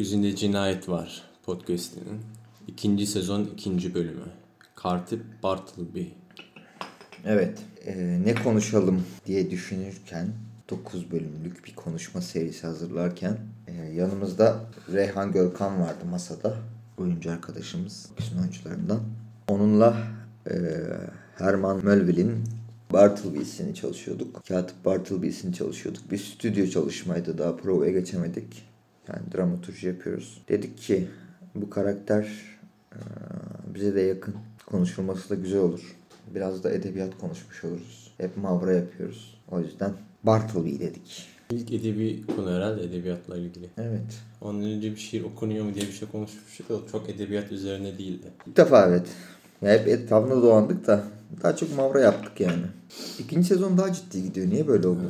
Gökyüzünde Cinayet Var podcastinin ikinci sezon ikinci bölümü. Katip Bartleby. Evet, e, ne konuşalım diye düşünürken 9 bölümlük bir konuşma serisi hazırlarken e, yanımızda Reyhan Görkan vardı masada. Oyuncu arkadaşımız, bizim oyuncularından. Onunla e, Herman Melville'in Bartleby'sini çalışıyorduk. Katip Bartleby'sini çalışıyorduk. Bir stüdyo çalışmaydı daha provaya geçemedik. Yani dramaturji yapıyoruz. Dedik ki bu karakter e, bize de yakın. Konuşulması da güzel olur. Biraz da edebiyat konuşmuş oluruz. Hep mavra yapıyoruz. O yüzden Bartleby dedik. İlk edebi konu herhalde edebiyatla ilgili. Evet. Ondan önce bir şiir okunuyor mu diye bir şey konuşmuştuk da çok edebiyat üzerine değildi. İlk defa evet. Ya hep etrafında dolandık da daha çok mavra yaptık yani. İkinci sezon daha ciddi gidiyor. Niye böyle oldu?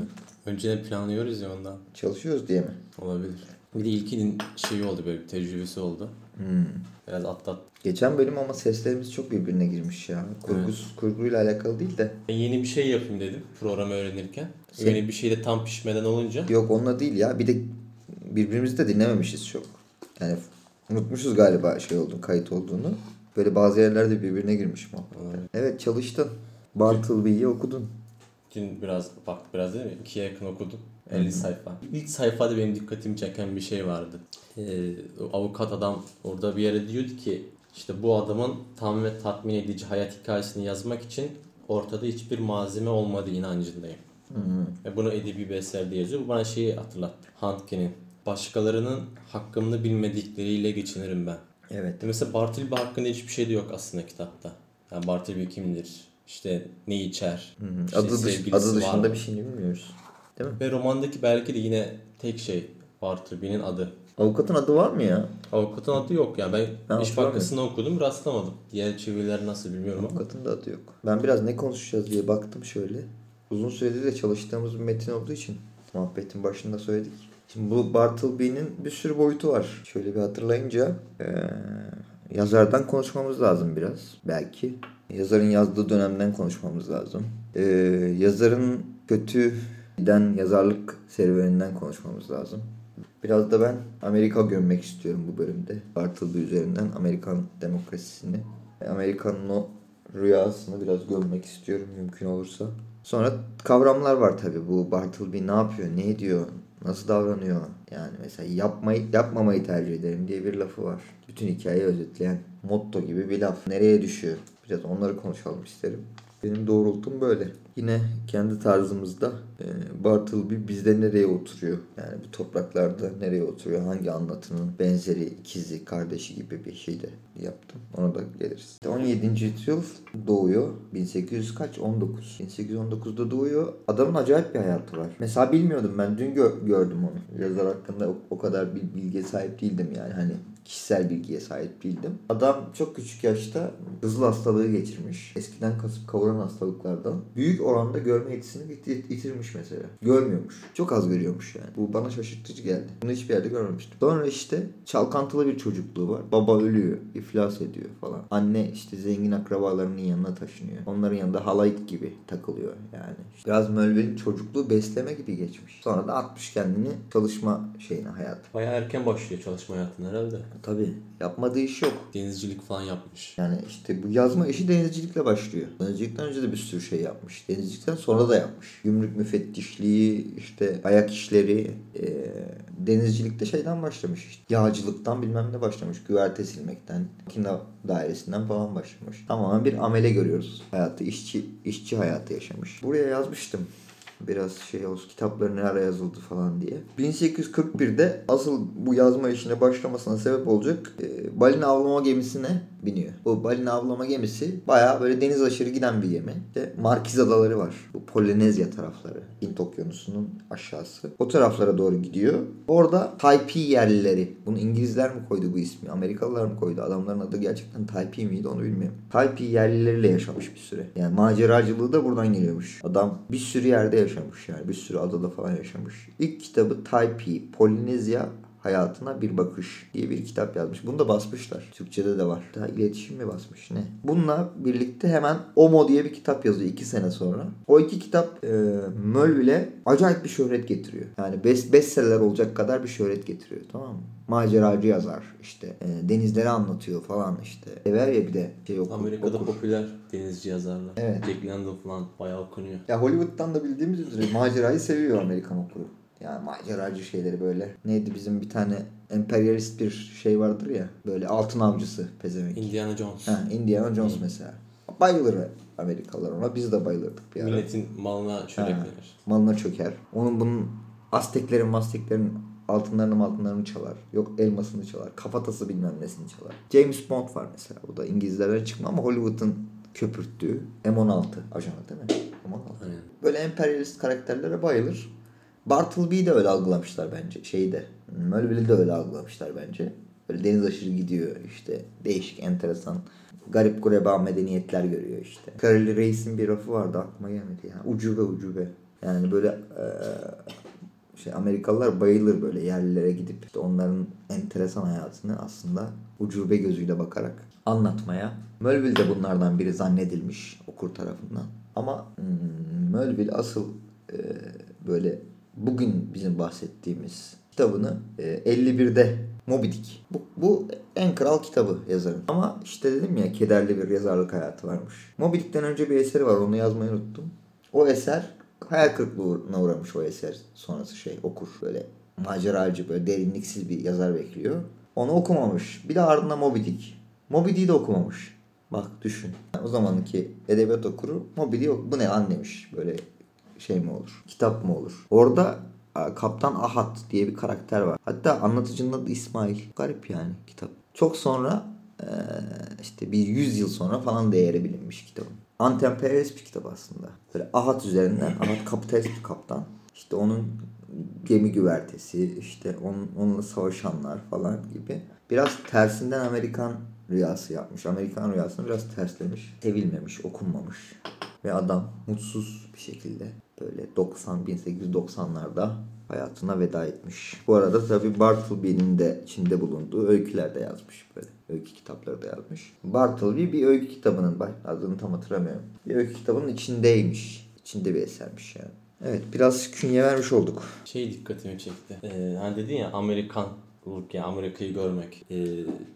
Önceden planlıyoruz ya ondan. Çalışıyoruz diye mi? Olabilir. Bir de ilkinin şeyi oldu böyle bir tecrübesi oldu. Hmm. Biraz atlat. Geçen bölüm ama seslerimiz çok birbirine girmiş ya. Kurgus, Kurguyla alakalı değil de. Ben yeni bir şey yapayım dedim programı öğrenirken. Sen- Yeni bir şey de tam pişmeden olunca. Yok onunla değil ya. Bir de birbirimizi de dinlememişiz çok. Yani unutmuşuz galiba şey olduğunu, kayıt olduğunu. Böyle bazı yerlerde birbirine girmiş mi? Olabilir. Evet çalıştın. Bartleby'yi okudun. Dün biraz bak biraz değil mi? İkiye yakın okudum. 50 sayfa. İlk sayfada benim dikkatimi çeken bir şey vardı. Ee, avukat adam orada bir yere diyordu ki işte bu adamın tam ve tatmin edici hayat hikayesini yazmak için ortada hiçbir malzeme olmadığı inancındayım. Ve bunu edebi bir eserde yazıyor. Bu bana şeyi hatırlattı. Handke'nin. Başkalarının hakkımını bilmedikleriyle geçinirim ben. Evet. Mesela Bartleby hakkında hiçbir şey de yok aslında kitapta. Yani Bartleby kimdir? İşte ne içer? İşte Adı, dış, adı var dışında mı? bir şey bilmiyoruz. Değil mi? Ve romandaki belki de yine tek şey Bartleby'nin adı. Avukatın adı var mı ya? Avukatın adı yok yani ben, Ben iş bankasını okudum rastlamadım. Diğer çeviriler nasıl bilmiyorum ama. Avukatın da adı yok. Ben biraz ne konuşacağız diye baktım şöyle. Uzun süredir de çalıştığımız bir metin olduğu için muhabbetin başında söyledik. Şimdi bu Bartleby'nin bir sürü boyutu var. Şöyle bir hatırlayınca eee, yazardan konuşmamız lazım biraz belki. Yazarın yazdığı dönemden konuşmamız lazım. Eee, yazarın kötü giden yazarlık serüveninden konuşmamız lazım. Biraz da ben Amerika gömmek istiyorum bu bölümde. Bartleby üzerinden Amerikan demokrasisini. Amerikan'ın o rüyasını biraz gömmek istiyorum mümkün olursa. Sonra kavramlar var tabii. Bu Bartleby ne yapıyor, ne ediyor, nasıl davranıyor. Yani mesela yapmayı, yapmamayı tercih ederim diye bir lafı var. Bütün hikayeyi özetleyen motto gibi bir laf. Nereye düşüyor? Biraz onları konuşalım isterim. Benim doğrultum böyle. Yine kendi tarzımızda e, Bartleby bizde nereye oturuyor? Yani bu topraklarda nereye oturuyor? Hangi anlatının benzeri, ikizi, kardeşi gibi bir şey de yaptım. Ona da geliriz. 17. yıl doğuyor. 1800 kaç? 19. 1819'da doğuyor. Adamın acayip bir hayatı var. Mesela bilmiyordum ben. Dün gö- gördüm onu. Yazar hakkında o, o kadar bir bilgiye sahip değildim yani. Hani kişisel bilgiye sahip değildim. Adam çok küçük yaşta hızlı hastalığı geçirmiş. Eskiden kasıp kavuran hastalıklardan. Büyük oranda görme yetisini yitir- yitirmiş mesela. Görmüyormuş. Çok az görüyormuş yani. Bu bana şaşırtıcı geldi. Bunu hiçbir yerde görmemiştim. Sonra işte çalkantılı bir çocukluğu var. Baba ölüyor. iflas ediyor falan. Anne işte zengin akrabalarının yanına taşınıyor. Onların yanında halayık gibi takılıyor yani. Biraz Melville'in çocukluğu besleme gibi geçmiş. Sonra da atmış kendini çalışma şeyine hayatı. Bayağı erken başlıyor çalışma hayatına herhalde. Tabii yapmadığı iş yok. Denizcilik falan yapmış. Yani işte bu yazma işi denizcilikle başlıyor. Denizcilikten önce de bir sürü şey yapmış. Denizcilikten sonra da yapmış. Gümrük müfettişliği, işte ayak işleri, e, denizcilikte şeyden başlamış işte. Yağcılıktan bilmem ne başlamış. Güverte silmekten, makine dairesinden falan başlamış. Tamamen bir amele görüyoruz. Hayatı, işçi, işçi hayatı yaşamış. Buraya yazmıştım biraz şey olsun kitapları ne ara yazıldı falan diye. 1841'de asıl bu yazma işine başlamasına sebep olacak e, balina avlama gemisine biniyor. Bu balina avlama gemisi bayağı böyle deniz aşırı giden bir gemi. İşte Markiz Adaları var. Bu Polinezya tarafları. Hint Okyanusu'nun aşağısı. O taraflara doğru gidiyor. Orada Taipi yerlileri. Bunu İngilizler mi koydu bu ismi? Amerikalılar mı koydu? Adamların adı gerçekten Taipi miydi onu bilmiyorum. Taipi yerlileriyle yaşamış bir süre. Yani maceracılığı da buradan geliyormuş. Adam bir sürü yerde yaşamış yani. Bir sürü adada falan yaşamış. İlk kitabı Taipi, Polinezya hayatına bir bakış diye bir kitap yazmış. Bunu da basmışlar. Türkçe'de de var. Daha iletişim mi basmış ne? Bununla birlikte hemen Omo diye bir kitap yazıyor iki sene sonra. O iki kitap e, Melville'e acayip bir şöhret getiriyor. Yani best, bestseller olacak kadar bir şöhret getiriyor tamam mı? Maceracı yazar işte e, denizleri anlatıyor falan işte. Sever ya bir de şey okur, Amerika'da okur. popüler denizci yazarlar. Evet. Jack London falan bayağı okunuyor. Ya Hollywood'dan da bildiğimiz üzere macerayı seviyor Amerikan okuru. Yani maceracı şeyleri böyle. Neydi bizim bir tane emperyalist bir şey vardır ya. Böyle altın avcısı pezevenk. Indiana Jones. Ha, Indiana Jones mesela. Bayılır Amerikalılar ona. Biz de bayılırdık bir ara. Milletin malına çörek Ha. verir. Malına çöker. Onun bunun Azteklerin, Masteklerin altınlarını altınlarını çalar. Yok elmasını çalar. Kafatası bilmem nesini çalar. James Bond var mesela. Bu da İngilizlerden çıkma ama Hollywood'un köpürttüğü M16 ajanı değil mi? M16. Aynen. Böyle emperyalist karakterlere bayılır. Bartleby'yi de öyle algılamışlar bence. Şeyi de. Melville'i de öyle algılamışlar bence. Böyle deniz aşırı gidiyor işte. Değişik, enteresan. Garip gureba medeniyetler görüyor işte. Kareli Reis'in bir lafı vardı aklıma gelmedi ya. Ucube ucube. Yani böyle eee, şey Amerikalılar bayılır böyle yerlilere gidip işte onların enteresan hayatını aslında ucube gözüyle bakarak anlatmaya. Melville de bunlardan biri zannedilmiş okur tarafından. Ama hmm, Melville asıl e, böyle bugün bizim bahsettiğimiz kitabını e, 51'de Moby Dick. Bu, bu en kral kitabı yazarın. Ama işte dedim ya kederli bir yazarlık hayatı varmış. Moby Dick'ten önce bir eseri var onu yazmayı unuttum. O eser hayal kırıklığına uğramış o eser sonrası şey okur böyle maceracı böyle derinliksiz bir yazar bekliyor. Onu okumamış. Bir de ardından Moby Dick. Moby Dick'i de okumamış. Bak düşün. O zamanki edebiyat okuru Moby Dick bu ne lan demiş. Böyle şey mi olur? Kitap mı olur? Orada Kaptan Ahat diye bir karakter var. Hatta anlatıcının adı İsmail. Garip yani kitap. Çok sonra e, işte bir 100 yıl sonra falan değeri bilinmiş kitabın. Antemperyalist bir kitap aslında. Böyle Ahat üzerinden. Ahat kapitalist bir kaptan. İşte onun gemi güvertesi, işte onun, onunla savaşanlar falan gibi. Biraz tersinden Amerikan rüyası yapmış. Amerikan rüyasını biraz terslemiş. Sevilmemiş, okunmamış. Ve adam mutsuz bir şekilde böyle 90 1890'larda hayatına veda etmiş. Bu arada tabii Bartleby'nin de içinde bulunduğu öyküler de yazmış böyle. Öykü kitapları da yazmış. Bartleby bir öykü kitabının, adını tam hatırlamıyorum. Bir öykü kitabının içindeymiş. İçinde bir esermiş yani. Evet biraz künye vermiş olduk. Şey dikkatimi çekti. Ee, hani dedin ya Amerikanlık yani Amerika'yı görmek. Ee,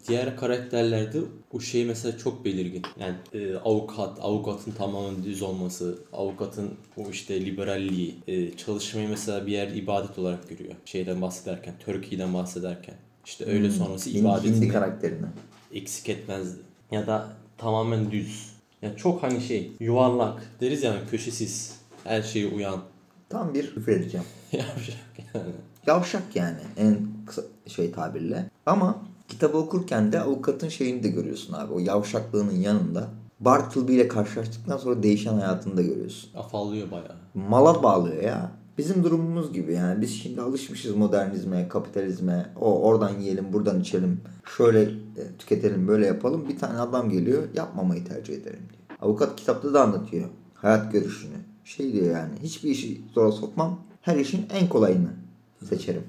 diğer karakterlerde o şey mesela çok belirgin. Yani e, avukat, avukatın tamamen düz olması, avukatın o işte liberalliği, e, çalışmayı mesela bir yer ibadet olarak görüyor. Şeyden bahsederken, Türkiye'den bahsederken. İşte öyle sonrası Hmm. Hindi, hindi ibadetini karakterini. eksik etmezdi. Ya da tamamen düz. Yani çok hani şey yuvarlak deriz yani köşesiz. Her şeye uyan. Tam bir küfür edeceğim. Yapacak yani. Yavşak yani en kısa şey tabirle. Ama kitabı okurken de avukatın şeyini de görüyorsun abi. O yavşaklığının yanında Bartleby ile karşılaştıktan sonra değişen hayatını da görüyorsun. Afallıyor bayağı. Mala bağlıyor ya. Bizim durumumuz gibi yani biz şimdi alışmışız modernizme, kapitalizme. O oradan yiyelim, buradan içelim. Şöyle e, tüketelim, böyle yapalım. Bir tane adam geliyor, yapmamayı tercih ederim diyor. Avukat kitapta da anlatıyor. Hayat görüşünü. Şey diyor yani, hiçbir işi zora sokmam. Her işin en kolayını seçerim.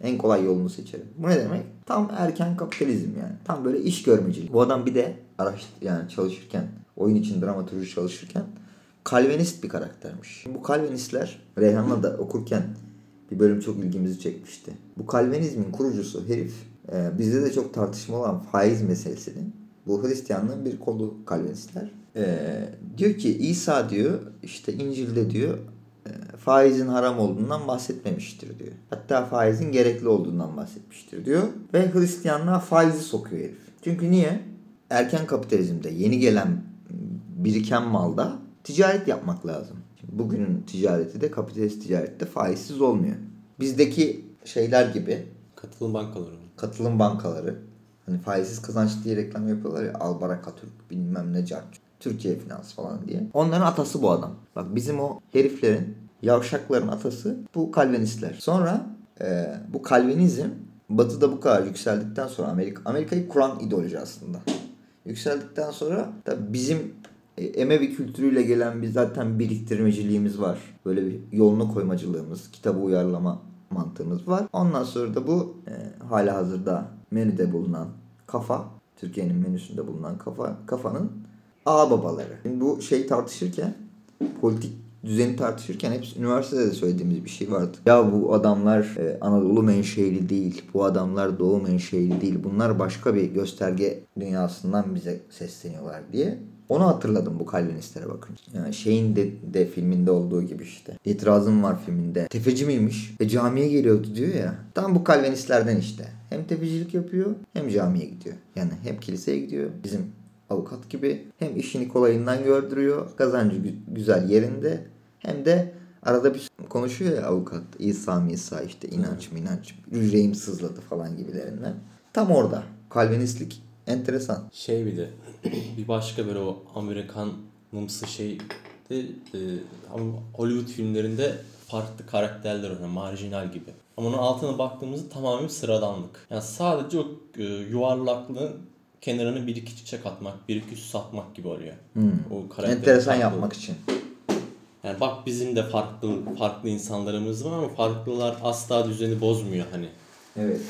En kolay yolunu seçerim. Bu ne demek? Tam erken kapitalizm yani. Tam böyle iş görmecilik. Bu adam bir de araştır yani çalışırken, oyun için dramaturji çalışırken Kalvinist bir karaktermiş. Bu Kalvinistler Reyhan'la da okurken bir bölüm çok ilgimizi çekmişti. Bu Kalvinizmin kurucusu herif e, bizde de çok tartışma olan faiz meselesinin bu Hristiyanlığın bir kolu Kalvinistler. E, diyor ki İsa diyor işte İncil'de diyor faizin haram olduğundan bahsetmemiştir diyor. Hatta faizin gerekli olduğundan bahsetmiştir diyor. Ve Hristiyanlığa faizi sokuyor herif. Çünkü niye? Erken kapitalizmde yeni gelen biriken malda ticaret yapmak lazım. Şimdi bugünün ticareti de kapitalist ticarette faizsiz olmuyor. Bizdeki şeyler gibi Katılım bankaları. katılım bankaları hani faizsiz kazanç diye reklam yapıyorlar ya Albaraka Türk bilmem ne car Türkiye Finans falan diye. Onların atası bu adam. Bak bizim o heriflerin yavşakların atası bu Kalvinistler. Sonra e, bu Kalvinizm Batı'da bu kadar yükseldikten sonra Amerika Amerika'yı kuran ideoloji aslında. Yükseldikten sonra da bizim e, Emevi kültürüyle gelen bir zaten biriktirmeciliğimiz var. Böyle bir yolunu koymacılığımız, kitabı uyarlama mantığımız var. Ondan sonra da bu e, hala hazırda menüde bulunan kafa, Türkiye'nin menüsünde bulunan kafa, kafanın ağababaları. Şimdi bu şey tartışırken, politik düzeni tartışırken hepsi üniversitede de söylediğimiz bir şey vardı. Ya bu adamlar e, Anadolu menşeli değil, bu adamlar Doğu menşeli değil. Bunlar başka bir gösterge dünyasından bize sesleniyorlar diye. Onu hatırladım bu Calvinistlere bakınca. Yani şeyin de, de filminde olduğu gibi işte. İtirazım var filminde. Tefeci miymiş? Ve camiye geliyordu diyor ya. Tam bu Calvinistlerden işte. Hem tefecilik yapıyor hem camiye gidiyor. Yani hem kiliseye gidiyor. Bizim avukat gibi. Hem işini kolayından gördürüyor. Kazancı gü- güzel yerinde. Hem de arada bir konuşuyor ya avukat. İsa misa işte inanç mı inanç. Yüreğim sızladı falan gibilerinden. Tam orada. Calvinistlik enteresan. Şey bir de bir başka böyle o Amerikanımsı şey de e, Hollywood filmlerinde farklı karakterler oynuyor. Marjinal gibi. Ama onun altına baktığımızda tamamen sıradanlık. Yani sadece o e, yuvarlaklığın kenarına bir iki çiçek atmak, bir iki süs atmak gibi oluyor. O karakterin Enteresan yapmak için. Yani bak bizim de farklı farklı insanlarımız var ama farklılar asla düzeni bozmuyor hani. Evet.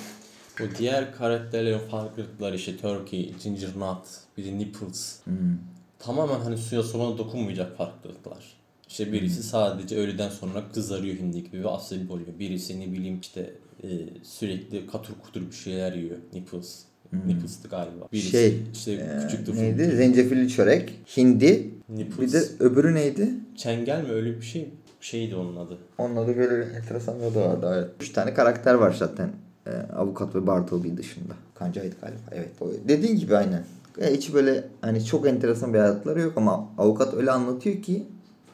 O diğer karakterlerin farklılıkları işte Turkey, Ginger Nut, bir de Nipples. Tamamen hani suya somana dokunmayacak farklılıklar. İşte birisi sadece öğleden sonra kızarıyor hindi gibi ve asabi oluyor. Birisi ne bileyim işte e, sürekli katur kutur bir şeyler yiyor. Nipples. Nipples'tı galiba. Birisi Şey, işte küçüktü. neydi? fındık. Zencefilli çörek, hindi. Nipples. Bir de öbürü neydi? Çengel mi öyle bir şey şeydi onun adı. Onun adı böyle enteresan bir adı vardı. Evet. Üç tane karakter var zaten. Ee, avukat ve Bartleby dışında. Kancaydı galiba. Evet. O, dediğin gibi aynen. Ya hiç böyle hani çok enteresan bir hayatları yok ama avukat öyle anlatıyor ki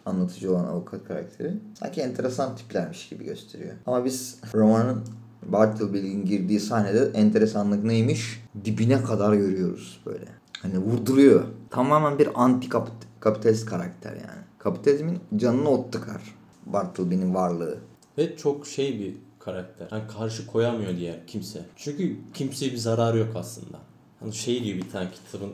anlatıcı olan avukat karakteri. Sanki enteresan tiplermiş gibi gösteriyor. Ama biz romanın Bartleby'nin girdiği sahnede enteresanlık neymiş? Dibine kadar görüyoruz böyle. Hani vurduruyor. Tamamen bir anti kapit- kapitalist karakter yani. Kapitalizmin canını ot tıkar. Bartleby'nin varlığı. Ve çok şey bir karakter. Yani karşı koyamıyor diğer kimse. Çünkü kimseye bir zararı yok aslında. Hani şey diyor bir tane kitabın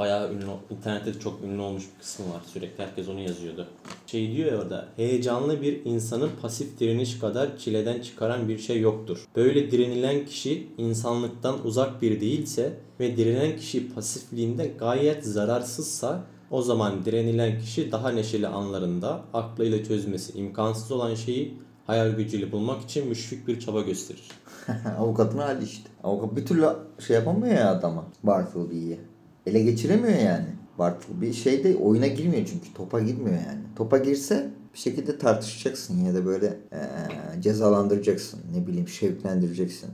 bayağı ünlü, internette de çok ünlü olmuş bir kısmı var. Sürekli herkes onu yazıyordu. Şey diyor ya orada, heyecanlı bir insanın pasif direniş kadar çileden çıkaran bir şey yoktur. Böyle direnilen kişi insanlıktan uzak biri değilse ve direnen kişi pasifliğinde gayet zararsızsa o zaman direnilen kişi daha neşeli anlarında aklıyla çözmesi imkansız olan şeyi hayal gücüyle bulmak için müşfik bir çaba gösterir. Avukatın hali işte. Avukat bir türlü şey yapamıyor ya adama. Bartleby'yi. Ele geçiremiyor yani. Bartleby şeyde oyuna girmiyor çünkü. Topa girmiyor yani. Topa girse bir şekilde tartışacaksın ya da böyle eee, cezalandıracaksın. Ne bileyim şevklendireceksin.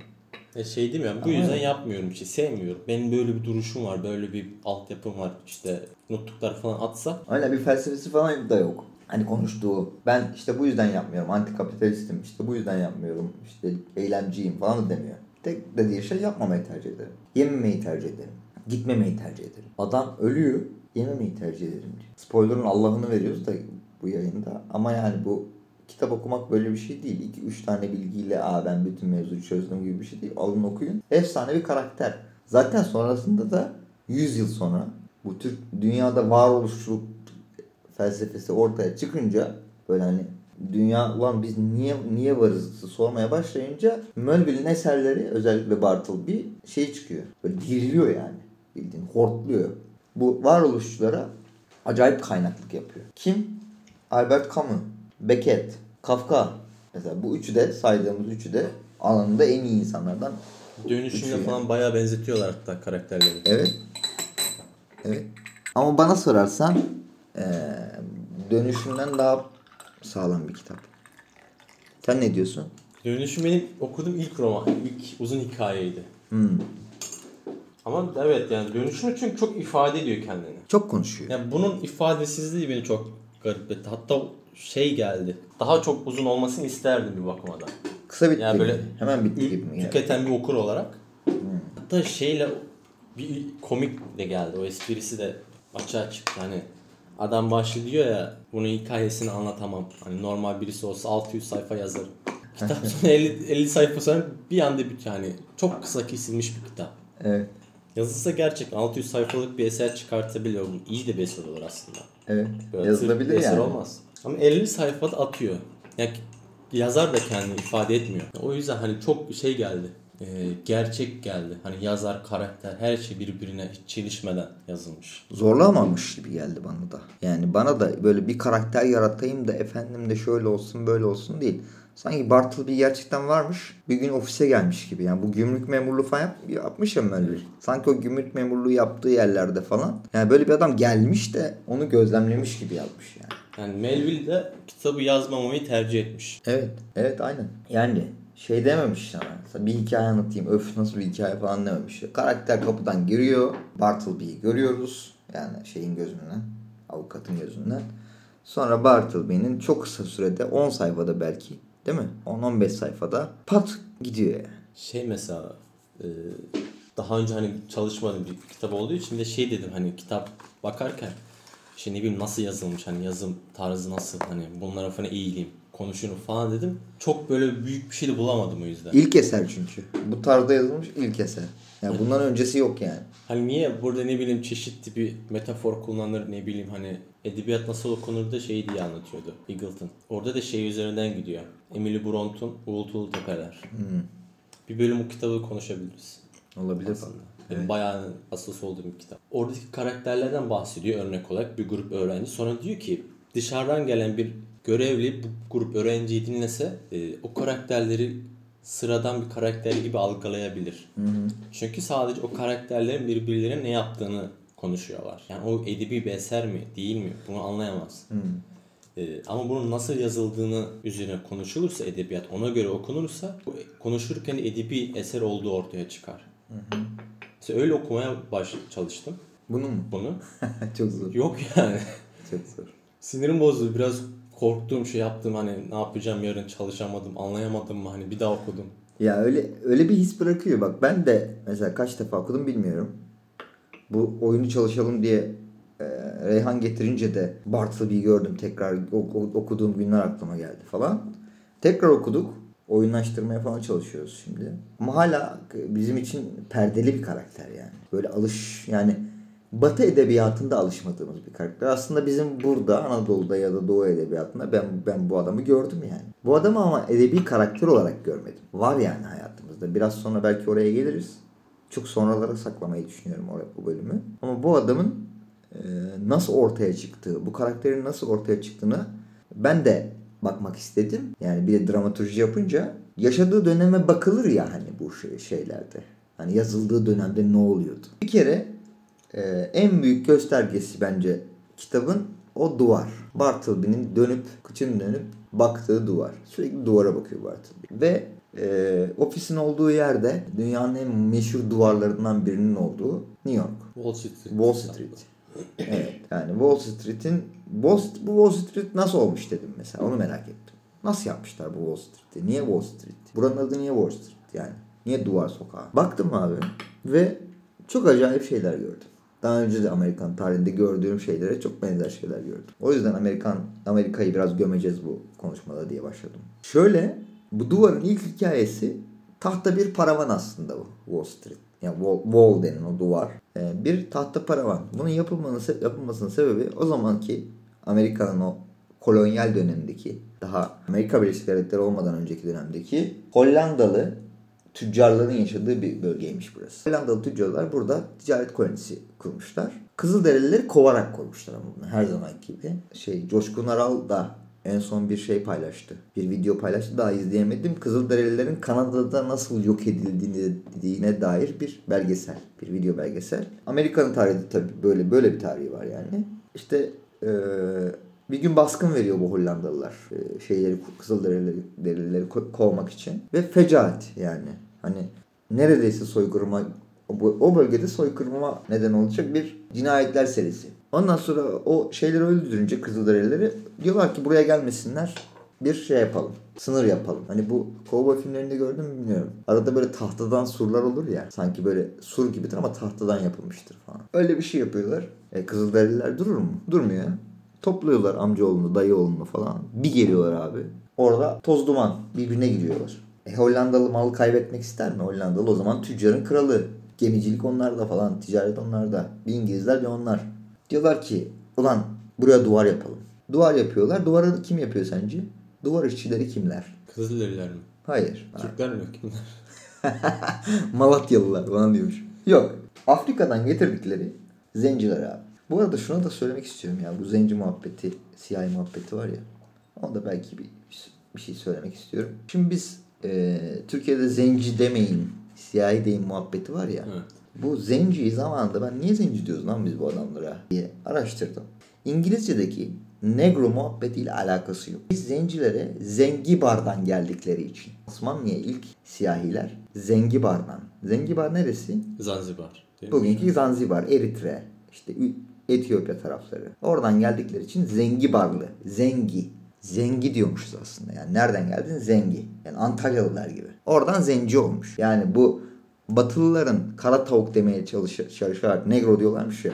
E şey değil mi? bu yüzden yapmıyorum işte sevmiyorum. Benim böyle bir duruşum var, böyle bir altyapım var. İşte nutuklar falan atsa Öyle bir felsefesi falan da yok. Hani konuştuğu ben işte bu yüzden yapmıyorum. Antikapitalistim işte bu yüzden yapmıyorum. İşte eylemciyim falan da demiyor. Tek dediği şey yapmamayı tercih ederim. Yememeyi tercih ederim. Gitmemeyi tercih ederim. Adam ölüyor. Yememeyi tercih ederim diyor. Spoiler'ın Allah'ını veriyoruz da bu yayında. Ama yani bu kitap okumak böyle bir şey değil. 2-3 tane bilgiyle Aa, ben bütün mevzuyu çözdüm gibi bir şey değil. Alın okuyun. Efsane bir karakter. Zaten sonrasında da 100 yıl sonra bu Türk dünyada varoluşçuluk felsefesi ortaya çıkınca böyle hani dünya ulan biz niye niye varız sormaya başlayınca Melville'in eserleri özellikle Bartleby şey çıkıyor. Böyle diriliyor yani. Bildiğin hortluyor. Bu varoluşçulara acayip kaynaklık yapıyor. Kim? Albert Camus, Beckett, Kafka. Mesela bu üçü de saydığımız üçü de alanında en iyi insanlardan. dönüşümle Üçü falan bayağı benzetiyorlar hatta karakterleri. Evet. Evet. Ama bana sorarsan eee dönüşümden daha sağlam bir kitap. Sen ne diyorsun? Dönüşüm benim okuduğum ilk roman, ilk uzun hikayeydi. Hmm. Ama evet yani dönüşüm çünkü çok ifade ediyor kendini. Çok konuşuyor. Yani bunun ifadesizliği beni çok garip etti. Hatta şey geldi. Daha çok uzun olmasını isterdim bir bakıma da. Kısa bitti Yani gibi. böyle Hemen bitti gibi mi? tüketen bir okur olarak. Hatta şeyle bir komik de geldi. O esprisi de açığa çıktı. Hani adam başlıyor diyor ya bunun hikayesini anlatamam. Hani normal birisi olsa 600 sayfa yazarım. Kitap sonra 50, 50 sayfa sonra bir anda bitiyor. Hani çok kısa kesilmiş bir kitap. Evet. Yazılsa gerçekten 600 sayfalık bir eser çıkartabiliyor. Bu iyi de bir eser olur aslında. Evet. Böyle Yazılabilir bir eser yani. olmaz. Ama 50 sayfada atıyor. Yani yazar da kendini ifade etmiyor. O yüzden hani çok şey geldi. e, gerçek geldi. Hani yazar, karakter her şey birbirine hiç çelişmeden yazılmış. zorlamamış gibi geldi bana da. Yani bana da böyle bir karakter yaratayım da efendim de şöyle olsun böyle olsun değil. Sanki Bartleby gerçekten varmış. Bir gün ofise gelmiş gibi. Yani bu gümrük memurluğu falan yap, yapmış ya Melville. Sanki o gümrük memurluğu yaptığı yerlerde falan. Yani böyle bir adam gelmiş de onu gözlemlemiş gibi yazmış yani. Yani Melville de kitabı yazmamayı tercih etmiş. Evet. Evet aynen. Yani şey dememiş sana. Bir hikaye anlatayım. Öf nasıl bir hikaye falan dememiş. Karakter kapıdan giriyor. Bartleby'yi görüyoruz. Yani şeyin gözünden. Avukatın gözünden. Sonra Bartleby'nin çok kısa sürede 10 sayfada belki değil mi? 10-15 sayfada pat gidiyor yani. Şey mesela e, daha önce hani çalışmadığım bir kitap olduğu için de şey dedim hani kitap bakarken işte ne bileyim nasıl yazılmış hani yazım tarzı nasıl hani bunlara falan eğileyim konuşurum falan dedim. Çok böyle büyük bir şey de bulamadım o yüzden. İlk eser çünkü. Bu tarzda yazılmış ilk eser. Yani bundan öncesi yok yani. Hani niye burada ne bileyim çeşitli bir metafor kullanır ne bileyim hani edebiyat nasıl okunur da şey diye anlatıyordu Eagleton. Orada da şey üzerinden gidiyor. Emily Bronte'un Uğultulu Tepeler. Bir bölüm o kitabı konuşabiliriz. Olabilir aslında. Benim bayağı asıl olduğum bir kitap. Oradaki karakterlerden bahsediyor örnek olarak bir grup öğrenci. Sonra diyor ki dışarıdan gelen bir görevli bu grup öğrenciyi dinlese e, o karakterleri sıradan bir karakter gibi algılayabilir. Çünkü sadece o karakterlerin birbirlerine ne yaptığını konuşuyorlar. Yani o edebi bir eser mi değil mi bunu anlayamaz. Ee, ama bunun nasıl yazıldığını üzerine konuşulursa edebiyat ona göre okunursa konuşurken edebi eser olduğu ortaya çıkar. Mesela öyle okumaya baş çalıştım Bunu mu? bunu. Çok zor. Yok yani. Çok zor. Sinirim bozdu. Biraz korktuğum şey yaptım hani ne yapacağım yarın çalışamadım anlayamadım mı hani bir daha okudum. Ya öyle öyle bir his bırakıyor. Bak ben de mesela kaç defa okudum bilmiyorum. Bu oyunu çalışalım diye e, Reyhan getirince de Bartleby'yi gördüm tekrar okuduğum günler aklıma geldi falan. Tekrar okuduk. Oyunlaştırmaya falan çalışıyoruz şimdi. Ama hala bizim için perdeli bir karakter yani. Böyle alış yani Batı edebiyatında alışmadığımız bir karakter. Aslında bizim burada Anadolu'da ya da Doğu edebiyatında ben ben bu adamı gördüm yani. Bu adamı ama edebi karakter olarak görmedim. Var yani hayatımızda. Biraz sonra belki oraya geliriz. Çok sonralara saklamayı düşünüyorum bu bölümü. Ama bu adamın e, nasıl ortaya çıktığı, bu karakterin nasıl ortaya çıktığını ben de bakmak istedim. Yani bir de dramaturji yapınca yaşadığı döneme bakılır ya hani bu şey, şeylerde. Hani yazıldığı dönemde ne oluyordu? Bir kere ee, en büyük göstergesi bence kitabın o duvar. Bartleby'nin dönüp, kıçını dönüp baktığı duvar. Sürekli duvara bakıyor Bartleby. Ve e, ofisin olduğu yerde dünyanın en meşhur duvarlarından birinin olduğu New York. Wall Street. Wall Street. Evet. Yani Wall Street'in Wall, bu Wall Street nasıl olmuş dedim mesela. Onu merak ettim. Nasıl yapmışlar bu Wall Street'i? Niye Wall Street? Buranın adı niye Wall Street yani? Niye duvar sokağı? Baktım abi ve çok acayip şeyler gördüm. Daha önce de Amerikan tarihinde gördüğüm şeylere çok benzer şeyler gördüm. O yüzden Amerikan Amerika'yı biraz gömeceğiz bu konuşmada diye başladım. Şöyle bu duvarın ilk hikayesi tahta bir paravan aslında bu Wall Street. Yani wall, wall denen o duvar. Ee, bir tahta paravan. Bunun yapılmanın, yapılmasının sebebi o zamanki Amerika'nın o kolonyal dönemindeki daha Amerika Birleşik Devletleri olmadan önceki dönemdeki Hollandalı tüccarların yaşadığı bir bölgeymiş burası. Hollandalı tüccarlar burada ticaret kolonisi kurmuşlar. Kızılderilileri kovarak kurmuşlar ama bunu her zaman gibi. Şey Coşkun Aral da en son bir şey paylaştı. Bir video paylaştı daha izleyemedim. Kızılderililerin Kanada'da nasıl yok edildiğine dair bir belgesel. Bir video belgesel. Amerika'nın tarihi tabii böyle böyle bir tarihi var yani. İşte eee bir gün baskın veriyor bu Hollandalılar. Ee, şeyleri Kızılderilileri ko- kovmak için. Ve fecaat yani. Hani neredeyse soykırıma o bölgede soykırıma neden olacak bir cinayetler serisi. Ondan sonra o şeyleri öldürünce Kızılderilileri diyorlar ki buraya gelmesinler. Bir şey yapalım. Sınır yapalım. Hani bu kovboy filmlerinde gördün mü bilmiyorum. Arada böyle tahtadan surlar olur ya. Sanki böyle sur gibidir ama tahtadan yapılmıştır falan. Öyle bir şey yapıyorlar. E, Kızılderililer durur mu? Durmuyor. Topluyorlar amcaoğlunu, dayıoğlunu falan. Bir geliyorlar abi. Orada toz duman birbirine giriyorlar. E, Hollandalı malı kaybetmek ister mi? Hollandalı o zaman tüccarın kralı. Gemicilik onlarda falan. Ticaret onlarda. Bir İngilizler bir onlar. Diyorlar ki ulan buraya duvar yapalım. Duvar yapıyorlar. Duvarı kim yapıyor sence? Duvar işçileri kimler? Kızılderililer mi? Hayır. Türkler mi? Kimler? Malatyalılar falan diyormuş. Yok. Afrika'dan getirdikleri zenciler abi. Bu arada şunu da söylemek istiyorum ya. Bu zenci muhabbeti, siyahi muhabbeti var ya. Onda belki bir, bir şey söylemek istiyorum. Şimdi biz e, Türkiye'de zenci demeyin, siyahi deyin muhabbeti var ya. Evet. Bu zenciyi zamanında ben niye zenci diyoruz lan biz bu adamlara diye araştırdım. İngilizce'deki negro muhabbetiyle alakası yok. Biz zencilere Zengibar'dan geldikleri için. Osmanlı'ya ilk siyahiler Zengibar'dan. Zengibar neresi? Zanzibar. Bugünkü Zanzibar, Eritre, işte Etiyopya tarafları. Oradan geldikleri için Zengibarlı, Zengi. Zengi diyormuşuz aslında. Yani nereden geldin? Zengi. Yani Antalyalılar gibi. Oradan zenci olmuş. Yani bu Batılıların kara tavuk demeye çalışır, çalışarak negro diyorlarmış ya.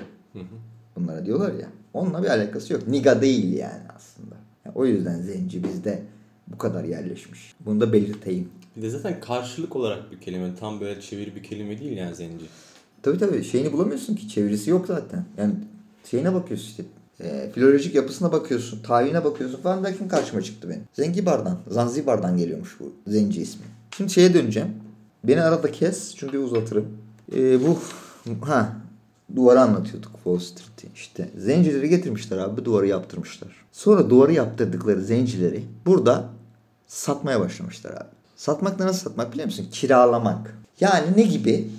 Bunlara diyorlar ya. Onunla bir alakası yok. Niga değil yani aslında. Yani o yüzden zenci bizde bu kadar yerleşmiş. Bunu da belirteyim. Bir de zaten karşılık olarak bir kelime. Tam böyle çeviri bir kelime değil yani zenci. Tabii tabii şeyini bulamıyorsun ki çevirisi yok zaten. Yani şeyine bakıyorsun işte e, filolojik yapısına bakıyorsun, tarihine bakıyorsun falan derken karşıma çıktı benim. Zengibar'dan, Zanzibar'dan geliyormuş bu zenci ismi. Şimdi şeye döneceğim. Beni arada kes çünkü uzatırım. E, bu ha duvarı anlatıyorduk Wall Street'i. İşte zencileri getirmişler abi duvarı yaptırmışlar. Sonra duvarı yaptırdıkları zencileri burada satmaya başlamışlar abi. Satmak da nasıl satmak biliyor musun? Kiralamak. Yani ne gibi?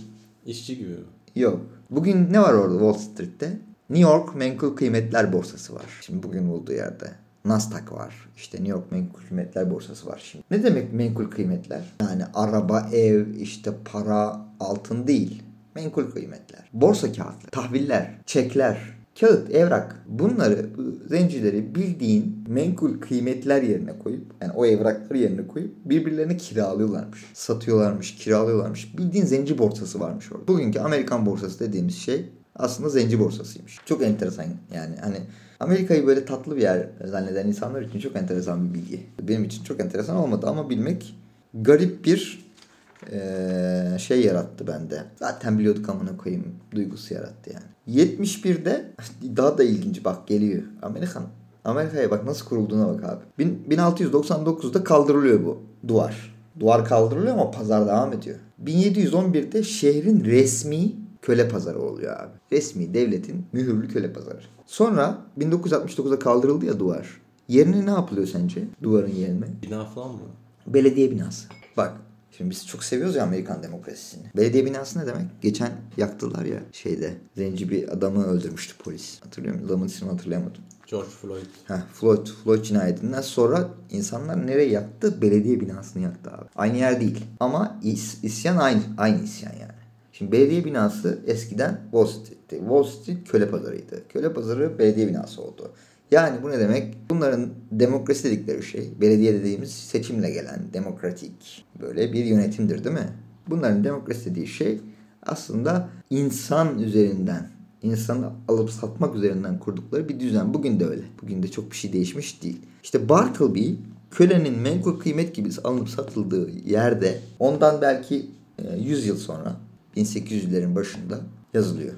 İşçi gibi mi? Yok. Bugün ne var orada Wall Street'te? New York Menkul Kıymetler Borsası var. Şimdi bugün olduğu yerde. Nasdaq var. İşte New York Menkul Kıymetler Borsası var şimdi. Ne demek menkul kıymetler? Yani araba, ev, işte para, altın değil. Menkul kıymetler. Borsa kağıtları, tahviller, çekler, kağıt, evrak. Bunları bu zencileri bildiğin menkul kıymetler yerine koyup yani o evrakları yerine koyup birbirlerine kiralıyorlarmış. Satıyorlarmış, kiralıyorlarmış. Bildiğin zenci borsası varmış orada. Bugünkü Amerikan borsası dediğimiz şey aslında zenci borsasıymış. Çok enteresan yani hani Amerika'yı böyle tatlı bir yer zanneden insanlar için çok enteresan bir bilgi. Benim için çok enteresan olmadı ama bilmek garip bir eee, şey yarattı bende. Zaten biliyorduk amına koyayım duygusu yarattı yani. 71'de daha da ilginç bak geliyor. Amerikan Amerika'ya bak nasıl kurulduğuna bak abi. Bin- 1699'da kaldırılıyor bu duvar. Duvar kaldırılıyor ama pazar devam ediyor. 1711'de şehrin resmi köle pazarı oluyor abi. Resmi devletin mühürlü köle pazarı. Sonra 1969'da kaldırıldı ya duvar. Yerine ne yapılıyor sence? Duvarın yerine. Bina falan mı? Belediye binası. Bak şimdi biz çok seviyoruz ya Amerikan demokrasisini. Belediye binası ne demek? Geçen yaktılar ya şeyde. Zenci bir adamı öldürmüştü polis. Hatırlıyor musun? Adamın ismini hatırlayamadım. George Floyd. Heh, Floyd, Floyd cinayetinden sonra insanlar nereye yaktı? Belediye binasını yaktı abi. Aynı yer değil. Ama is, isyan aynı. Aynı isyan yani. Şimdi belediye binası eskiden Wall Street'ti. Wall Street köle pazarıydı. Köle pazarı belediye binası oldu. Yani bu ne demek? Bunların demokrasi dedikleri şey, belediye dediğimiz seçimle gelen demokratik böyle bir yönetimdir değil mi? Bunların demokrasi dediği şey aslında insan üzerinden, insanı alıp satmak üzerinden kurdukları bir düzen. Bugün de öyle. Bugün de çok bir şey değişmiş değil. İşte Bartleby kölenin menkul kıymet gibi alınıp satıldığı yerde ondan belki e, 100 yıl sonra 1800'lerin başında yazılıyor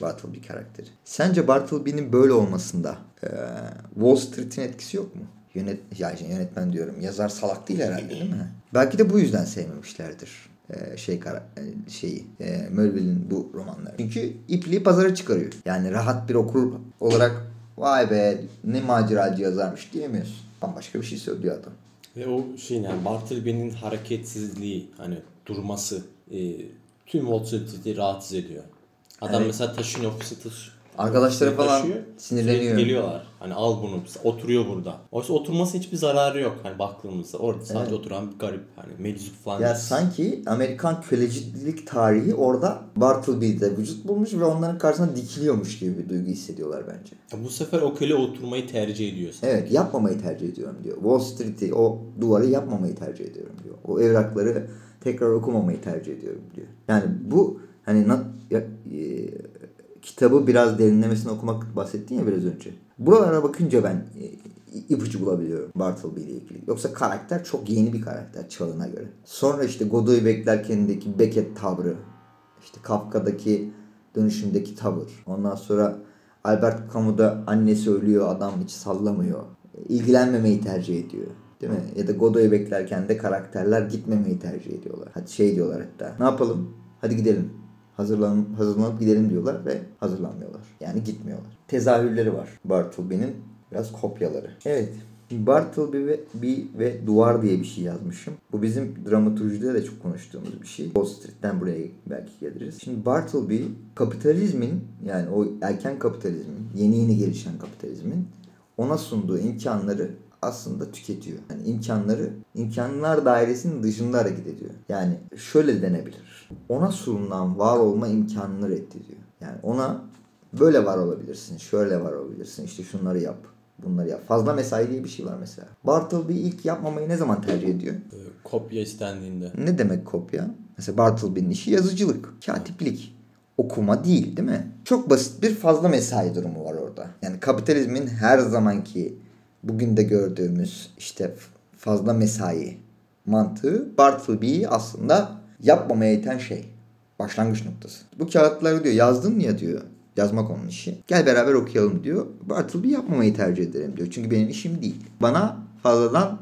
Bartleby karakteri. Sence Bartleby'nin böyle olmasında e, Wall Street'in etkisi yok mu? Yönet, yani yönetmen diyorum. Yazar salak değil herhalde değil mi? Belki de bu yüzden sevmemişlerdir şey kara, şeyi e, Melville'in bu romanları. Çünkü ipliği pazara çıkarıyor. Yani rahat bir okur olarak vay be ne maceracı yazarmış diyemiyorsun. Bambaşka bir şey söylüyor adam. Ve o şeyin yani Bartleby'nin hareketsizliği hani durması e, tüm Wall Street'i rahatsız ediyor. Adam Evet. mesela taşınıyor ofisi taş Arkadaşları falan taşıyor, sinirleniyor. Geliyorlar. Hani al bunu oturuyor burada. Oysa oturması hiçbir zararı yok hani baktığımızda. Orada sadece Evet. oturan bir garip hani meczup falan. Ya sanki Amerikan kölecilik tarihi orada Bartleby'de vücut bulmuş ve onların karşısına dikiliyormuş gibi bir duygu hissediyorlar bence. Ya bu sefer o köle oturmayı tercih ediyor. sanki. Evet yapmamayı tercih ediyorum diyor. Wall Street'i o duvarı yapmamayı tercih ediyorum diyor. O evrakları tekrar okumamayı tercih ediyorum diyor. Yani bu hani na- ya- e, kitabı biraz derinlemesine okumak bahsettin ya biraz önce. Buralara bakınca ben e, ipucu bulabiliyorum Bartleby ile ilgili. Yoksa karakter çok yeni bir karakter çağına göre. Sonra işte Godoy'u beklerken'deki Beckett tavrı. işte Kafka'daki dönüşümdeki tavır. Ondan sonra Albert Camus'da annesi ölüyor adam hiç sallamıyor. İlgilenmemeyi tercih ediyor. Değil mi? Ya da Godot'u beklerken de karakterler gitmemeyi tercih ediyorlar. Hadi şey diyorlar hatta. Ne yapalım? Hadi gidelim. Hazırlan, hazırlanıp gidelim diyorlar ve hazırlanmıyorlar. Yani gitmiyorlar. Tezahürleri var Bartleby'nin. Biraz kopyaları. Evet. Bartleby ve, bir ve Duvar diye bir şey yazmışım. Bu bizim dramaturjide de çok konuştuğumuz bir şey. Wall Street'ten buraya belki geliriz. Şimdi Bartleby kapitalizmin yani o erken kapitalizmin, yeni yeni gelişen kapitalizmin ona sunduğu imkanları aslında tüketiyor. Yani imkanları imkanlar dairesinin dışında hareket ediyor. Yani şöyle denebilir. Ona sunulan var olma imkanını reddediyor. Yani ona böyle var olabilirsin, şöyle var olabilirsin, işte şunları yap, bunları yap. Fazla mesai diye bir şey var mesela. Bartleby ilk yapmamayı ne zaman tercih ediyor? Ee, kopya istendiğinde. Ne demek kopya? Mesela Bartleby'nin işi yazıcılık, katiplik. Okuma değil değil mi? Çok basit bir fazla mesai durumu var orada. Yani kapitalizmin her zamanki bugün de gördüğümüz işte fazla mesai mantığı Bartleby'yi aslında yapmamaya iten şey. Başlangıç noktası. Bu kağıtları diyor yazdın ya diyor. Yazmak onun işi. Gel beraber okuyalım diyor. Bartleby yapmamayı tercih ederim diyor. Çünkü benim işim değil. Bana fazladan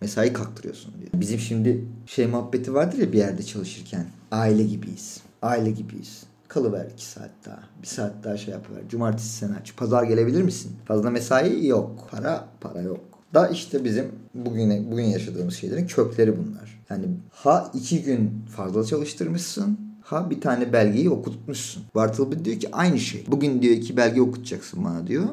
mesai kaktırıyorsun diyor. Bizim şimdi şey muhabbeti vardır ya bir yerde çalışırken. Aile gibiyiz. Aile gibiyiz. Kalıver iki saat daha. Bir saat daha şey yapıver. Cumartesi sen aç. Pazar gelebilir misin? Fazla mesai yok. Para, para yok. Da işte bizim bugün bugün yaşadığımız şeylerin kökleri bunlar. Yani ha iki gün fazla çalıştırmışsın ha bir tane belgeyi okutmuşsun. Bartleby diyor ki aynı şey. Bugün diyor iki belge okutacaksın bana diyor.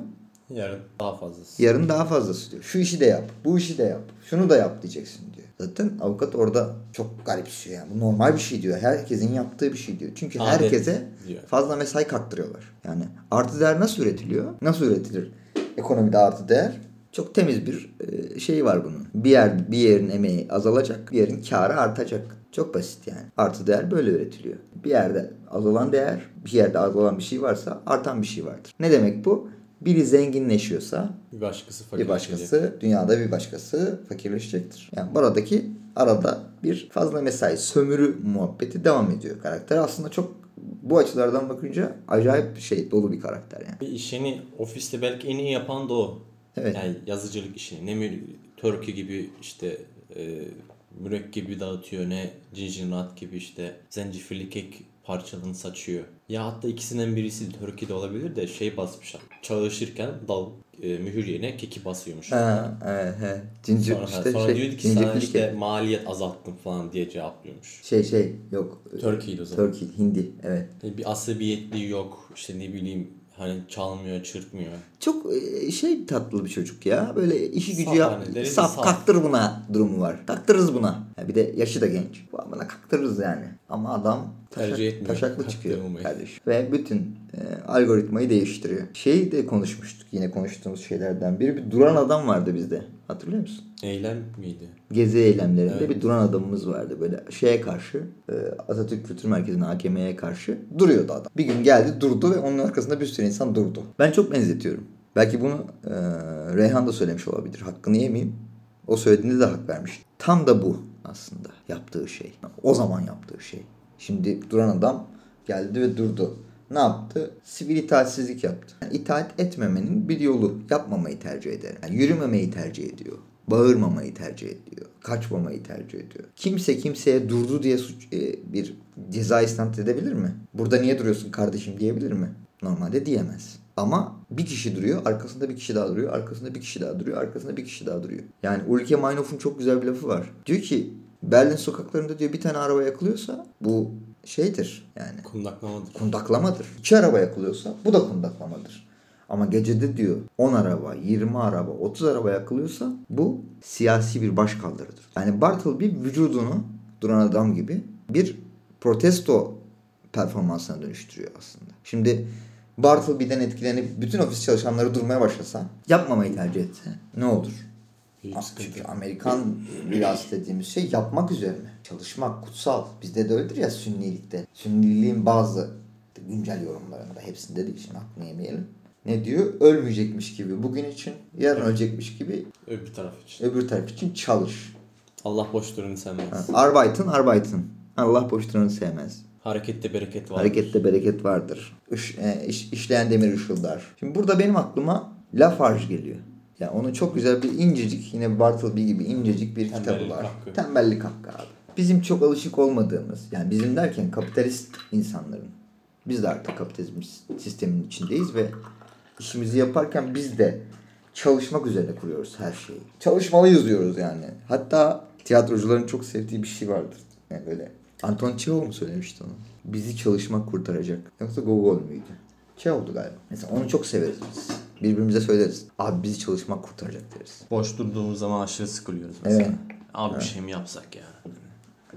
Yarın daha fazlası. Yarın daha fazlası diyor. Şu işi de yap, bu işi de yap, şunu da yap diyeceksin diyor. Zaten avukat orada çok garipsiyor yani. Bu normal bir şey diyor. Herkesin yaptığı bir şey diyor. Çünkü Adet herkese diyor. fazla mesai kaktırıyorlar. Yani artı değer nasıl üretiliyor? Nasıl üretilir? Ekonomide artı değer çok temiz bir şey var bunun. Bir yer bir yerin emeği azalacak, bir yerin karı artacak. Çok basit yani. Artı değer böyle üretiliyor. Bir yerde azalan değer, bir yerde azalan bir şey varsa artan bir şey vardır. Ne demek bu? Biri zenginleşiyorsa Bir başkası bir başkası dünyada bir başkası fakirleşecektir. Yani buradaki arada bir fazla mesai sömürü muhabbeti devam ediyor. Karakter aslında çok bu açılardan bakınca acayip bir şey dolu bir karakter yani. Bir işini ofiste belki en iyi yapan da o. Evet. Yani yazıcılık işini. Ne mü Turkey gibi işte e, mürekkebi dağıtıyor ne cincirnat gibi işte zencefilli kek parçalarını saçıyor. Ya hatta ikisinden birisi Turkey'de olabilir de şey basmışlar. Çalışırken dal e, mühür yerine keki basıyormuş. Ha, evet, he. Cincir, Sonra, işte sonra şey, diyordu ki sana işte kek. maliyet azalttım falan diye cevaplıyormuş. Şey şey yok. Turkey'di o zaman. Turkey, Hindi evet. E, Bir asabiyetliği yok. İşte ne bileyim hani çalmıyor, çırpmıyor. Çok e, şey tatlı bir çocuk ya. Böyle işi gücü Saf yap. hani, Saf, saf. kaktır buna durumu var. Kaktırırız buna. Bir de yaşı da genç. Bu bana kaktırırız yani. Ama adam taşak, Tercih etmiyor taşaklı çıkıyor kardeşim. Ve bütün e, algoritmayı değiştiriyor. Şeyi de konuşmuştuk yine konuştuğumuz şeylerden biri. Bir duran adam vardı bizde. Hatırlıyor musun? Eylem miydi? Gezi eylemlerinde Evet. bir duran adamımız vardı. Böyle şeye karşı e, Atatürk Kültür Merkezi'ne AKM'ye karşı duruyordu adam. Bir gün geldi durdu ve onun arkasında bir sürü insan durdu. Ben çok benzetiyorum. Belki bunu e, Reyhan da söylemiş olabilir. Hakkını yemeyeyim. O söylediğinde de hak vermiş. Tam da bu aslında yaptığı şey. O zaman yaptığı şey. Şimdi duran adam geldi ve durdu. Ne yaptı? Sivil itaatsizlik yaptı. Yani itaat etmemenin bir yolu. Yapmamayı tercih eder. Yani yürümemeyi tercih ediyor. Bağırmamayı tercih ediyor. Kaçmamayı tercih ediyor. Kimse kimseye durdu diye suç, e, bir ceza isnat edebilir mi? Burada niye duruyorsun kardeşim diyebilir mi? Normalde diyemez. Ama bir kişi duruyor, arkasında bir kişi daha duruyor, arkasında bir kişi daha duruyor, arkasında bir kişi daha duruyor. Yani Ulrike Meinhof'un çok güzel bir lafı var. Diyor ki Berlin sokaklarında diyor bir tane araba yakılıyorsa bu şeydir yani Kundaklamadır. kundaklamadır. İki araba yakılıyorsa bu da kundaklamadır. Ama gecede diyor 10 araba, 20 araba, 30 araba yakılıyorsa bu siyasi bir başkaldırıdır. Yani Bartleby vücudunu duran adam gibi bir protesto performansına dönüştürüyor aslında. Şimdi Bartleby'den etkilenip bütün ofis çalışanları durmaya başlasa, yapmamayı tercih etse ne olur? Çünkü Amerikan rüyası dediğimiz şey yapmak üzerine. Çalışmak kutsal. Bizde de öyledir ya sünnilikte. Sünniliğin bazı güncel yorumlarında hepsinde değil şimdi aklını yemeyelim. Ne diyor? Ölmeyecekmiş gibi bugün için, yarın ölecekmiş gibi Öbür taraf için. öbür taraf için çalış. Allah boş durunu sevmez. Ha, arbeiten. Allah boş duranı sevmez. Harekette bereket var. Harekette bereket vardır. Iş, e, iş- işleyen demir ışıldar. Şimdi burada benim aklıma Lafarge geliyor. Yani onun çok güzel bir incecik yine Bartleby gibi incecik bir kitabı Tembellik var. hakkı. Tembellik hakkı abi. Bizim çok alışık olmadığımız yani bizim derken kapitalist insanların biz de artık kapitalizm sistemin içindeyiz ve işimizi yaparken biz de çalışmak üzerine kuruyoruz her şeyi. Çalışmalıyız diyoruz yani. Hatta tiyatrocuların çok sevdiği bir şey vardır. Yani böyle Anton Çehov mu söylemişti onu? Bizi çalışmak kurtaracak. Yoksa Gogol müydü? Çehov'du galiba. Mesela onu çok severiz biz. Birbirimize söyleriz. Abi bizi çalışmak kurtaracak deriz. Boş durduğumuz zaman aşırı sıkılıyoruz mesela. Evet. Abi bir şey mi yapsak ya?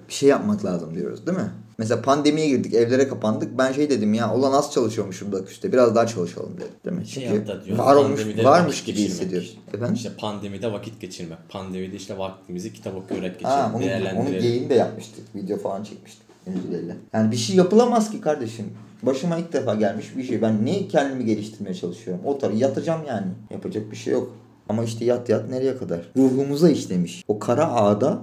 Bir şey yapmak lazım diyoruz değil mi? Mesela pandemiye girdik, evlere kapandık. Ben şey dedim ya, ulan az çalışıyormuşum da üstte. Biraz daha çalışalım dedim. Değil mi? Şey Çünkü hatta diyor, var olmuş, varmış gibi geçirmek. hissediyoruz. Efendim? İşte pandemide vakit geçirmek. Pandemide işte vaktimizi kitap okuyarak geçirelim, onu, onu geyini de yapmıştık. Video falan çekmiştik. Yani bir şey yapılamaz ki kardeşim. Başıma ilk defa gelmiş bir şey. Ben niye kendimi geliştirmeye çalışıyorum? O tarafı yatacağım yani. Yapacak bir şey yok. Ama işte yat yat nereye kadar? Ruhumuza işlemiş. O kara ağda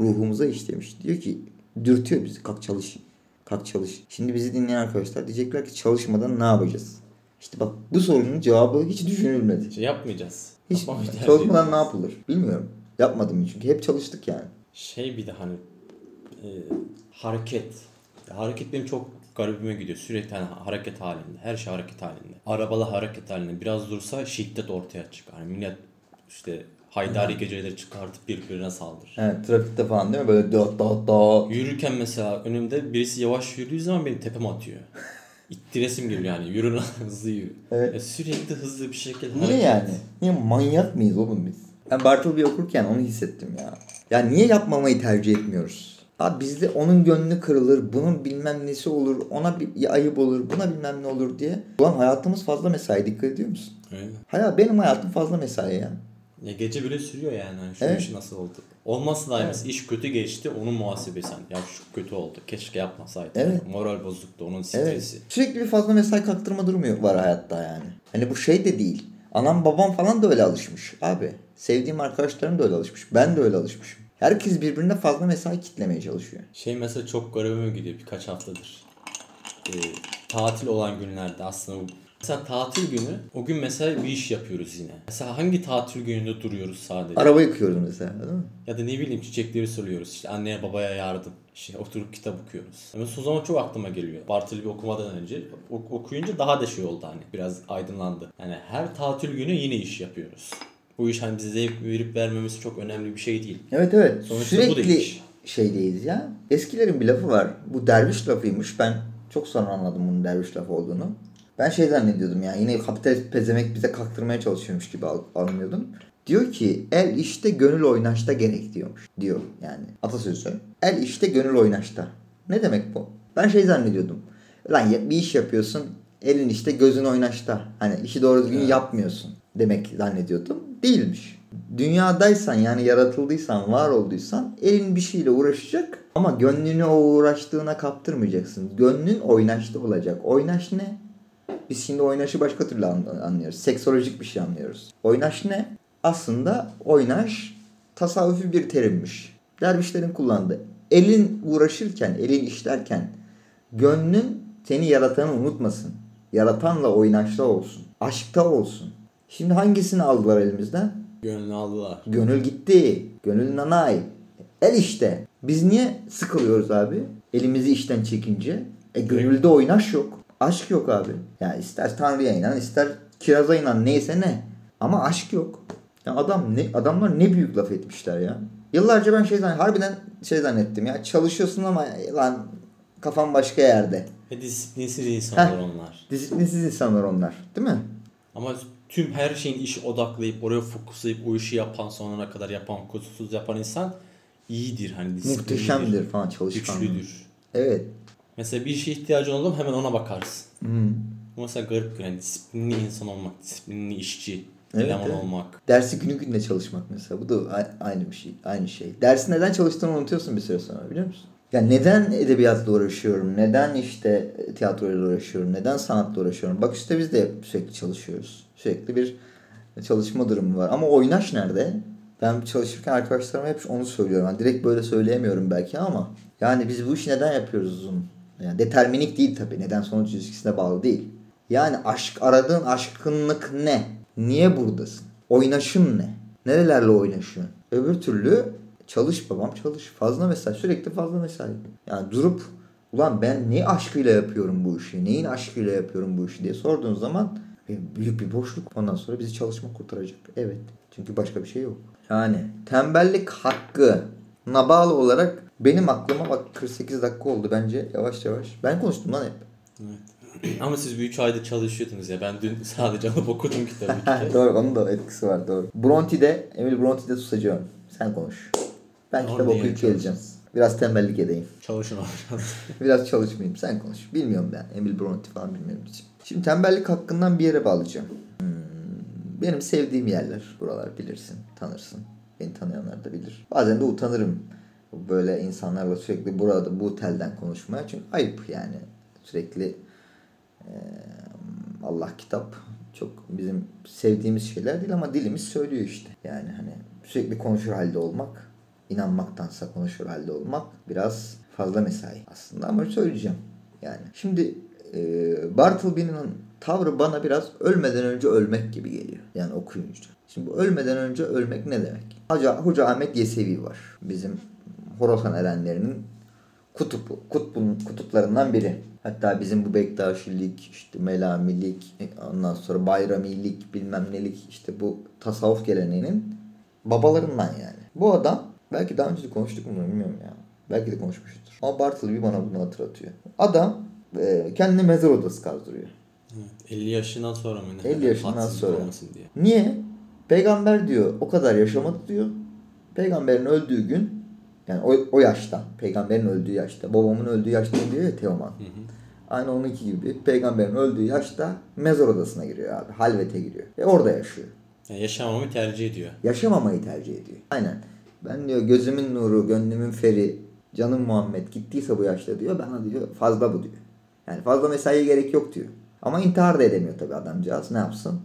ruhumuza işlemiş. Diyor ki dürtüyor bizi. Kalk çalış. Kalk çalış. Şimdi bizi dinleyen arkadaşlar diyecekler ki çalışmadan ne yapacağız? İşte bak bu sorunun cevabı hiç düşünülmedi. Şey yapmayacağız. Hiç Yapmamayı tercih çalışmadan ne yapılır? Bilmiyorum. Yapmadım çünkü hep çalıştık yani. Şey bir de hani e, hareket. Hareket benim çok garibime gidiyor. Sürekli hani hareket halinde. Her şey hareket halinde. Arabalı hareket halinde. Biraz dursa şiddet ortaya çıkar. Hani millet işte haydari geceleri çıkartıp birbirine saldırır. Evet trafikte falan değil mi? Böyle dağıt dağıt dağıt. Yürürken mesela önümde birisi yavaş yürüdüğü zaman beni tepeme atıyor. İttiresim geliyor yani. Yürü hızlı yürü. Evet. Ya sürekli hızlı bir şekilde Niye yani? Niye manyak mıyız oğlum biz? Ben Bartleby okurken onu hissettim ya. Ya niye yapmamayı tercih etmiyoruz? Abi bizde onun gönlü kırılır, bunun bilmem nesi olur, ona bir ayıp olur, buna bilmem ne olur diye. Ulan hayatımız fazla mesai dikkat ediyor musun? Öyle. Hayat benim hayatım fazla mesai ya. Ya gece bile sürüyor yani. Hani şu Evet. iş nasıl oldu? Olmazsa da mesela iş kötü geçti onun muhasebesi. Hani ya şu kötü oldu. Keşke yapmasaydı. Evet. Moral bozuktu onun Evet. stresi. Sürekli bir fazla mesai kaktırma durumu var hayatta yani. Hani bu şey de değil. Anam babam falan da öyle alışmış abi. Sevdiğim arkadaşlarım da öyle alışmış. Ben de öyle alışmışım. Herkes birbirine fazla mesai kitlemeye çalışıyor. Şey mesela çok garibime gidiyor birkaç haftadır. Ee, tatil olan günlerde aslında Mesela tatil günü o gün mesela bir iş yapıyoruz yine. Mesela hangi tatil gününde duruyoruz sadece? Araba yıkıyoruz mesela değil mi? Ya da ne bileyim çiçekleri suluyoruz. İşte anneye babaya yardım. İşte oturup kitap okuyoruz. Ama o zaman çok aklıma geliyor. Bartleby okumadan önce ok- okuyunca daha da şey oldu hani. Biraz aydınlandı. Yani her tatil günü yine iş yapıyoruz. Bu iş hani bize zevk verip vermemesi çok önemli bir şey değil. Evet evet. Sonuçta bu da Sürekli iş. şeydeyiz ya. Eskilerin bir lafı var. Bu derviş lafıymış. Ben çok sonra anladım bunun derviş lafı olduğunu. Ben şey zannediyordum ya. Yine kapitalist pezemek bize kaktırmaya çalışıyormuş gibi anlıyordum. Diyor ki el işte gönül oynaşta gerek diyormuş. Diyor yani atasözü. El işte gönül oynaşta. Ne demek bu? Ben şey zannediyordum. Lan bir iş yapıyorsun. Elin işte gözün oynaşta. Hani işi doğru düzgün Evet. yapmıyorsun demek zannediyordum. Değilmiş. Dünyadaysan yani yaratıldıysan, var olduysan elin bir şeyle uğraşacak ama gönlünü o uğraştığına kaptırmayacaksın. Gönlün oynaşta olacak. Oynaş ne? Biz şimdi oynaşı başka türlü an- anlıyoruz. Seksolojik bir şey anlıyoruz. Oynaş ne? Aslında oynaş tasavvufi bir terimmiş. Dervişlerin kullandığı. Elin uğraşırken, elin işlerken gönlün seni yaratanı unutmasın. Yaratanla oynaşta olsun. Aşkta olsun. Şimdi hangisini aldılar elimizden? Gönlünü aldılar. Gönül gitti. Gönül nanay. El işte. Biz niye sıkılıyoruz abi? Elimizi işten çekince. E gönülde oynaş yok. Aşk yok abi. Ya ister Tanrı'ya inan, ister kiraza inan neyse ne. Ama aşk yok. Ya adam ne adamlar ne büyük laf etmişler ya. Yıllarca ben şey zannettim, harbiden şey zannettim ya. Çalışıyorsun ama lan kafan başka yerde. Ve disiplinsiz insanlar Heh. onlar. Disiplinsiz insanlar onlar. Değil mi? Ama tüm her şeyin işi odaklayıp oraya fokuslayıp o işi yapan sonuna kadar yapan kusursuz yapan insan iyidir hani disiplinlidir. Muhteşemdir falan çalışkan. Güçlüdür. Evet. Mesela bir şeye ihtiyacın oldu hemen ona bakarsın. Hmm. Bu mesela garip yani disiplinli insan olmak, disiplinli işçi, Evet, eleman evet. olmak. Dersi günü gününe çalışmak mesela. Bu da aynı bir şey. Aynı şey. Dersi neden çalıştığını unutuyorsun bir süre sonra biliyor musun? Ya neden edebiyatla uğraşıyorum? Neden işte tiyatroyla uğraşıyorum? Neden sanatla uğraşıyorum? Bak işte biz de sürekli çalışıyoruz. Sürekli bir çalışma durumu var. Ama oynaş nerede? Ben çalışırken arkadaşlarıma hep onu söylüyorum. Yani direkt böyle söyleyemiyorum belki ama yani biz bu işi neden yapıyoruz uzun? Yani determinik değil tabii. Neden sonuç ilişkisine bağlı değil. Yani aşk aradığın aşkınlık ne? Niye buradasın? oynaşın ne? Nerelerle oynaşıyorsun? Öbür türlü çalış babam çalış. Fazla mesai. Sürekli fazla mesai. Yani durup ulan ben ne aşkıyla yapıyorum bu işi? Neyin aşkıyla yapıyorum bu işi diye sorduğun zaman büyük bir boşluk. Ondan sonra bizi çalışma kurtaracak. Evet. Çünkü başka bir şey yok. Yani tembellik hakkı bağlı olarak benim aklıma bak 48 dakika oldu bence yavaş yavaş. Ben konuştum lan hep. Evet. Ama siz bir 3 ayda çalışıyordunuz ya. Ben dün sadece alıp okudum kitabı. doğru onun da etkisi var doğru. Bronte'de, Emil Bronte'de susacağım. Sen konuş. Ben Orada kitap okuyup geleceğim. Biraz tembellik edeyim. Çalışın abi biraz. Biraz çalışmayayım. Sen konuş. Bilmiyorum ben. Emil Bronte falan bilmiyorum hiç. Şimdi tembellik hakkından bir yere bağlayacağım. Hmm, benim sevdiğim yerler. Buralar bilirsin, tanırsın. Beni tanıyanlar da bilir. Bazen de utanırım. Böyle insanlarla sürekli burada bu telden konuşmaya. Çünkü ayıp yani. Sürekli e, Allah kitap çok bizim sevdiğimiz şeyler değil ama dilimiz söylüyor işte. Yani hani sürekli konuşur halde olmak, inanmaktansa konuşur halde olmak biraz fazla mesai aslında ama söyleyeceğim. Yani şimdi e, Bartleby'nin tavrı bana biraz ölmeden önce ölmek gibi geliyor. Yani okuyunca. Şimdi ölmeden önce ölmek ne demek? Hoca, Hoca Ahmet Yesevi var. Bizim Horasan erenlerinin kutupu, kutbun, kutuplarından biri. Hatta bizim bu Bektaşilik, işte Melamilik, ondan sonra Bayramilik, bilmem nelik işte bu tasavvuf geleneğinin babalarından yani. Bu adam belki daha önce de konuştuk mu bilmiyorum ya. Belki de konuşmuşuzdur. Ama Bartleby bana bunu hatırlatıyor. Adam e, kendine mezar odası kazdırıyor. Evet, 50 yaşından sonra mı? ne? 50 yaşından Hadsizlik sonra. olmasın diye. Niye? Peygamber diyor o kadar yaşamadı diyor. Peygamberin öldüğü gün yani o, o yaşta, peygamberin öldüğü yaşta, babamın öldüğü yaşta diyor ya Teoman. Hı hı. Aynı onunki gibi peygamberin öldüğü yaşta mezar odasına giriyor abi. Halvete giriyor. Ve orada yaşıyor. Yani yaşamamı tercih ediyor. Yaşamamayı tercih ediyor. Aynen. Ben diyor gözümün nuru, gönlümün feri, canım Muhammed gittiyse bu yaşta diyor. Bana diyor fazla bu diyor. Yani fazla mesaiye gerek yok diyor. Ama intihar da edemiyor tabii adamcağız. Ne yapsın?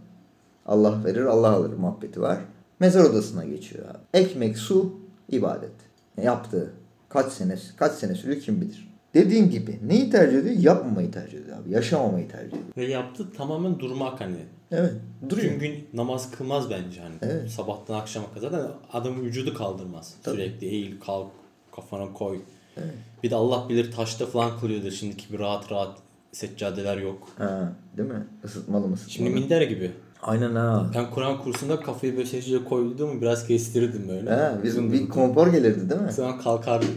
Allah verir Allah alır muhabbeti var. Mezar odasına geçiyor abi. Ekmek, su, ibadet. Ne yaptığı. Kaç sene, kaç sene sürüyor kim bilir. Dediğim gibi neyi tercih ediyor? Yapmamayı tercih ediyor abi. Yaşamamayı tercih ediyor. Ve yaptı tamamen durmak hani. Evet. Duruyor. Tüm gün namaz kılmaz bence hani. Evet. Sabahtan akşama kadar da adamın vücudu kaldırmaz. Tabii. Sürekli eğil kalk kafana koy. Evet. Bir de Allah bilir taşta falan kılıyordur. Şimdiki bir rahat rahat seccadeler yok. Ha, değil mi? Isıtmalı mı? Şimdi minder gibi. Aynen ha. Ben Kur'an kursunda kafayı böyle secdeye koyduğumu biraz kestirdim böyle. Ha, bir, Uzun bir konfor gelirdi değil mi? Sonra kalkardım.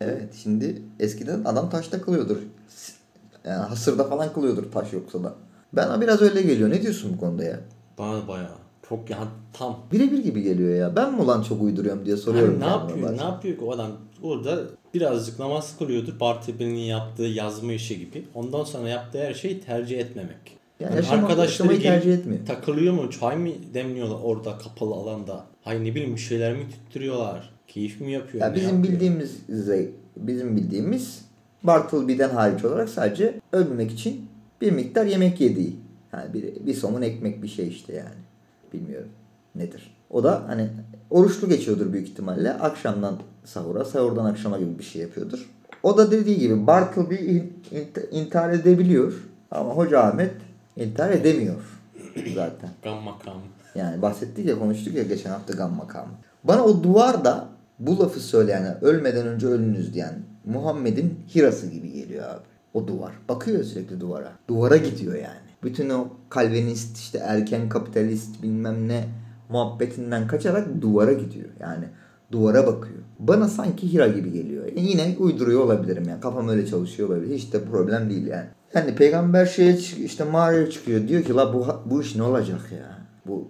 Evet. Şimdi eskiden adam taşta kılıyordur. Yani hasırda falan kılıyordur taş yoksa da. Bana biraz öyle geliyor. Ne diyorsun bu konuda ya? Bana bayağı. Çok yani tam. Birebir gibi geliyor ya. Ben mi ulan çok uyduruyorum diye soruyorum. Hani ne kendime yapıyor? Ne bazen. yapıyor ki o adam? Orada birazcık namaz kılıyordur. Bartleby'nin yaptığı yazma işi gibi. Ondan sonra yaptığı her şeyi tercih etmemek. Yani yaşama- arkadaşları tercih etmiyor. Takılıyor mu? Çay mı demliyorlar orada kapalı alanda? Hay ne bileyim bir şeyler mi tüttürüyorlar? Keyif mi yapıyor? Ya bizim yapıyor? bildiğimiz bizim bildiğimiz Bartleby'den hariç olarak sadece ölmemek için bir miktar yemek yediği. Yani bir, bir somun ekmek bir şey işte yani. Bilmiyorum nedir. O da hani oruçlu geçiyordur büyük ihtimalle. Akşamdan sahura, sahurdan akşama gibi bir şey yapıyordur. O da dediği gibi Bartleby in- in- intihar edebiliyor. Ama Hoca Ahmet intihar edemiyor zaten. Gam makam. Yani bahsettik ya konuştuk ya geçen hafta gam makamı. Bana o duvarda bu lafı söyleyen ölmeden önce ölünüz diyen Muhammed'in Hirası gibi geliyor abi. O duvar. Bakıyor sürekli duvara. Duvara gidiyor yani. Bütün o kalvinist işte erken kapitalist bilmem ne muhabbetinden kaçarak duvara gidiyor. Yani duvara bakıyor. Bana sanki Hira gibi geliyor. E yine uyduruyor olabilirim yani. Kafam öyle çalışıyor olabilir. Hiç de problem değil yani. Yani peygamber şeye işte mağaraya çıkıyor. Diyor ki la bu, bu iş ne olacak ya? Bu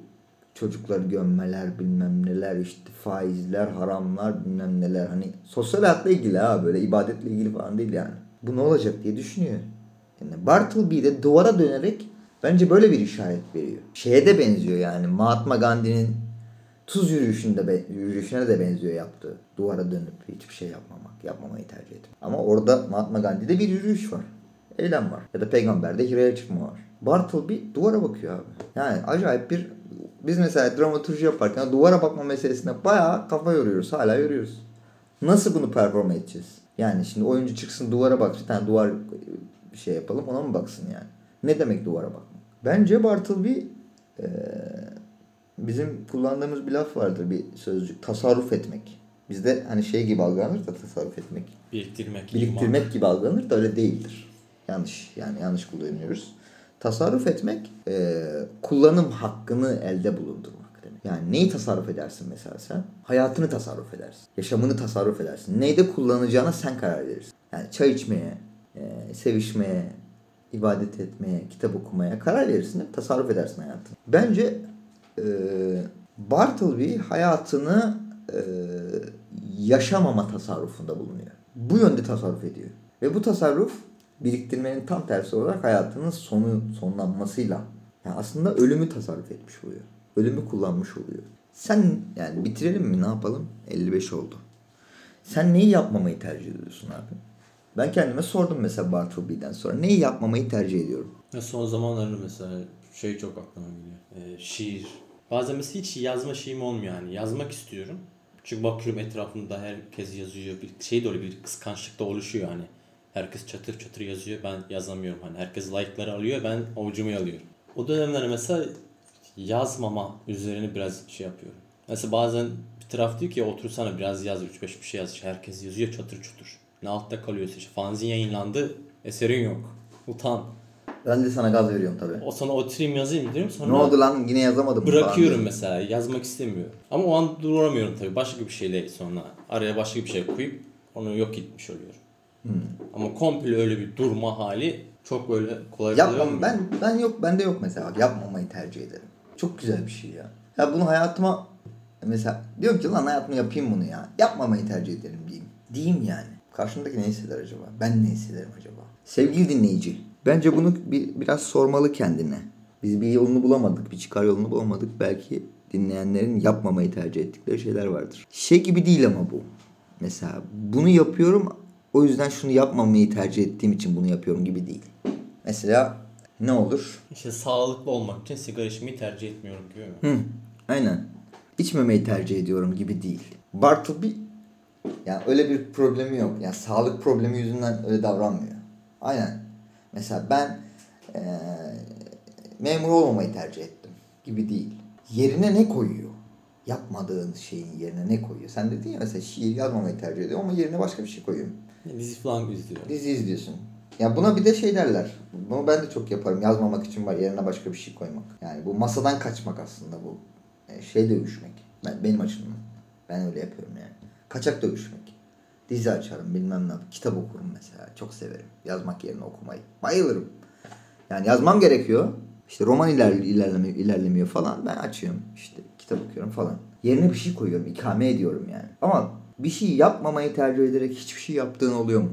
çocukları gömmeler bilmem neler işte faizler haramlar bilmem neler hani sosyal hayatla ilgili ha böyle ibadetle ilgili falan değil yani. Bu ne olacak diye düşünüyor. Yani Bartleby de duvara dönerek bence böyle bir işaret veriyor. Şeye de benziyor yani Mahatma Gandhi'nin tuz yürüyüşünde be- yürüyüşüne de benziyor yaptığı. Duvara dönüp hiçbir şey yapmamak, yapmamayı tercih etmek. Ama orada Mahatma Gandhi'de bir yürüyüş var. Eylem var. Ya da peygamberde hiraya çıkma var. Bartleby duvara bakıyor abi. Yani acayip bir biz mesela dramaturji yaparken duvara bakma meselesine bayağı kafa yoruyoruz. Hala yoruyoruz. Nasıl bunu perform edeceğiz? Yani şimdi oyuncu çıksın duvara bak bir tane duvar bir şey yapalım ona mı baksın yani? Ne demek duvara bakmak? Bence Bartleby eee, bizim kullandığımız bir laf vardır bir sözcük. Tasarruf etmek. Bizde hani şey gibi algılanır da tasarruf etmek. Biriktirmek. Biriktirmek gibi algılanır da öyle değildir. Yanlış yani yanlış kullanıyoruz. Tasarruf etmek e, kullanım hakkını elde bulundurmak demek. Yani neyi tasarruf edersin mesela sen? Hayatını tasarruf edersin. Yaşamını tasarruf edersin. Neyde kullanacağına sen karar verirsin. Yani çay içmeye, e, sevişmeye, ibadet etmeye, kitap okumaya karar verirsin. Tasarruf edersin hayatını. Bence e, Bartleby hayatını e, yaşamama tasarrufunda bulunuyor. Bu yönde tasarruf ediyor. Ve bu tasarruf biriktirmenin tam tersi olarak hayatının sonu sonlanmasıyla yani aslında ölümü tasarruf etmiş oluyor. Ölümü kullanmış oluyor. Sen yani bitirelim mi ne yapalım? 55 oldu. Sen neyi yapmamayı tercih ediyorsun abi? Ben kendime sordum mesela Bartleby'den sonra. Neyi yapmamayı tercih ediyorum? Ya son zamanlarda mesela şey çok aklıma geliyor. Ee, şiir. Bazen mesela hiç yazma şeyim olmuyor yani. Yazmak istiyorum. Çünkü bakıyorum etrafımda herkes yazıyor. Bir şey de öyle bir kıskançlık da oluşuyor hani. Herkes çatır çatır yazıyor. Ben yazamıyorum hani. Herkes like'ları alıyor. Ben avucumu alıyorum. O dönemler mesela yazmama üzerine biraz şey yapıyorum. Mesela bazen bir taraf diyor ki otursana biraz yaz 3-5 bir şey yaz. Herkes yazıyor çatır çutur. Ne altta kalıyorsa işte fanzin yayınlandı. Eserin yok. Utan. Ben de sana gaz veriyorum tabii. O sana oturayım yazayım diyorum. Sonra Ne oldu lan yine yazamadım. bırakıyorum falan mesela. Yazmak istemiyorum. Ama o an duramıyorum tabii. Başka bir şeyle sonra araya başka bir şey koyup onu yok etmiş oluyorum. Hmm. Ama komple öyle bir durma hali çok böyle kolay Yapmam ben ben yok bende yok mesela Bak, yapmamayı tercih ederim. Çok güzel bir şey ya. Ya bunu hayatıma mesela diyorum ki lan hayatımı yapayım bunu ya. Yapmamayı tercih ederim diyeyim. Diyeyim yani. Karşımdaki ne hisseder acaba? Ben ne hissederim acaba? Sevgili dinleyici. Bence bunu bir, biraz sormalı kendine. Biz bir yolunu bulamadık, bir çıkar yolunu bulamadık. Belki dinleyenlerin yapmamayı tercih ettikleri şeyler vardır. Şey gibi değil ama bu. Mesela bunu yapıyorum o yüzden şunu yapmamayı tercih ettiğim için bunu yapıyorum gibi değil. Mesela ne olur? İşte sağlıklı olmak için sigara içmeyi tercih etmiyorum gibi mi? Hı, aynen. İçmemeyi tercih ediyorum gibi değil. Bartleby yani öyle bir problemi yok. Yani sağlık problemi yüzünden öyle davranmıyor. Aynen. Mesela ben eee memur olmamayı tercih ettim gibi değil. Yerine ne koyuyor? Yapmadığın şeyin yerine ne koyuyor? Sen dedin ya mesela şiir yazmamayı tercih ediyorum ama yerine başka bir şey koyuyorum. Dizi falan izliyorum. Dizi izliyorsun. Ya buna bir de şey derler. Bunu ben de çok yaparım. Yazmamak için var yerine başka bir şey koymak. Yani bu masadan kaçmak aslında bu. E, şey dövüşmek. Ben, benim açımdan. Ben öyle yapıyorum yani. Kaçak dövüşmek. Dizi açarım bilmem ne. Kitap okurum mesela. Çok severim. Yazmak yerine okumayı. Bayılırım. Yani yazmam gerekiyor. İşte roman iler, ilerlemiyor, ilerlemiyor falan. Ben açıyorum. işte kitap okuyorum falan. Yerine bir şey koyuyorum. ikame ediyorum yani. Ama bir şey yapmamayı tercih ederek hiçbir şey yaptığın oluyor mu?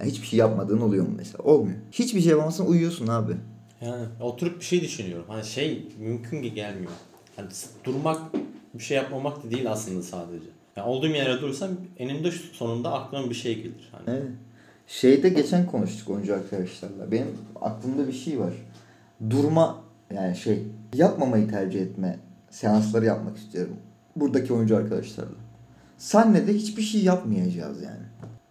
Yani hiçbir şey yapmadığın oluyor mu mesela? Olmuyor. Hiçbir şey yapamazsan uyuyorsun abi. Yani oturup bir şey düşünüyorum. Hani şey mümkün ki gelmiyor. Hani durmak bir şey yapmamak da değil aslında sadece. Yani olduğum yere durursam eninde sonunda aklıma bir şey gelir. Hani Evet. Şeyde geçen konuştuk oyuncu arkadaşlarla. Benim aklımda bir şey var. Durma yani şey yapmamayı tercih etme seansları yapmak istiyorum. Buradaki oyuncu arkadaşlarla. Sahnede hiçbir şey yapmayacağız yani.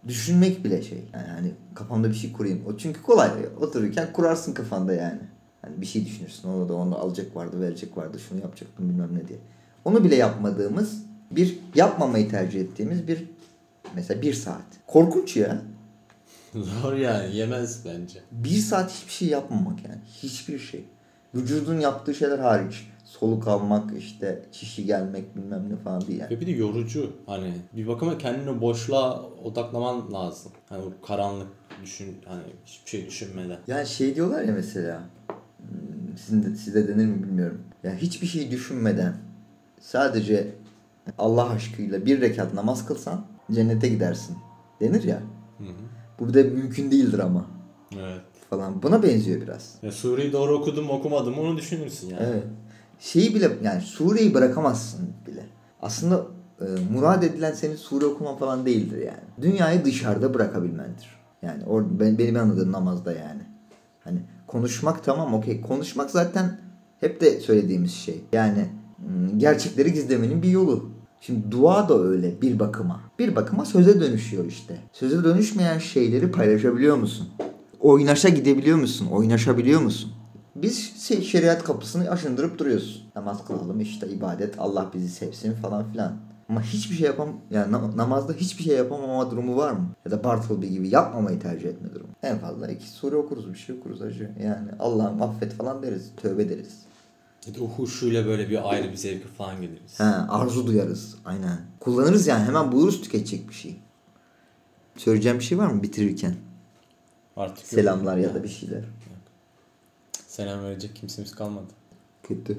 Düşünmek bile şey. Yani hani kafamda bir şey kurayım. O çünkü kolay. Otururken kurarsın kafanda yani. Hani bir şey düşünürsün. Onu da onu alacak vardı, verecek vardı. Şunu yapacaktım bilmem ne diye. Onu bile yapmadığımız bir yapmamayı tercih ettiğimiz bir mesela bir saat. Korkunç ya. zor yani yemez bence. Bir saat hiçbir şey yapmamak yani. Hiçbir şey. Vücudun yaptığı şeyler hariç. Soluk almak işte çişi gelmek bilmem ne falan değil yani. Ve bir de yorucu. Hani bir bakıma kendini boşluğa odaklaman lazım. Hani o karanlık düşün hani hiçbir şey düşünmeden. Yani şey diyorlar ya mesela hmm, sizin de, size denir mi bilmiyorum. Ya hiçbir şey düşünmeden sadece Allah aşkıyla bir rekat namaz kılsan cennete gidersin denir ya. Hı hı. Bu da mümkün değildir ama Evet. falan. Buna benziyor biraz. Ya Suriye'yi doğru okudum okumadım onu düşünürsün yani. Evet. Şeyi bile yani sureyi bırakamazsın bile. Aslında e, murad edilen senin sure okuman falan değildir yani. Dünyayı dışarıda bırakabilmendir. Yani or, ben, benim anladığım namazda yani. Hani konuşmak tamam okey. Konuşmak zaten hep de söylediğimiz şey. Yani mm, gerçekleri gizlemenin bir yolu. Şimdi dua da öyle bir bakıma. Bir bakıma söze dönüşüyor işte. Söze dönüşmeyen şeyleri paylaşabiliyor musun? Oynaşa gidebiliyor musun? Oynaşabiliyor musun? Biz şey, şeriat kapısını aşındırıp duruyoruz. Namaz kılalım işte ibadet Allah bizi sevsin falan filan. Ama hiçbir şey yapam yani na- namazda hiçbir şey yapamama durumu var mı? Ya da Bartleby gibi yapmamayı tercih etme durumu. En fazla iki sure okuruz bir şey okuruz acı. Yani Allah'ım affet falan deriz. Tövbe deriz. Ya da o huşuyla böyle bir ayrı bir zevki falan geliriz. Ha, arzu duyarız. Aynen. Kullanırız yani. Hemen buluruz tüketecek bir şey. Söyleyeceğim bir şey var mı bitirirken? Artık. Selamlar ya da bir şeyler. Selam verecek kimsemiz kalmadı. Kötü.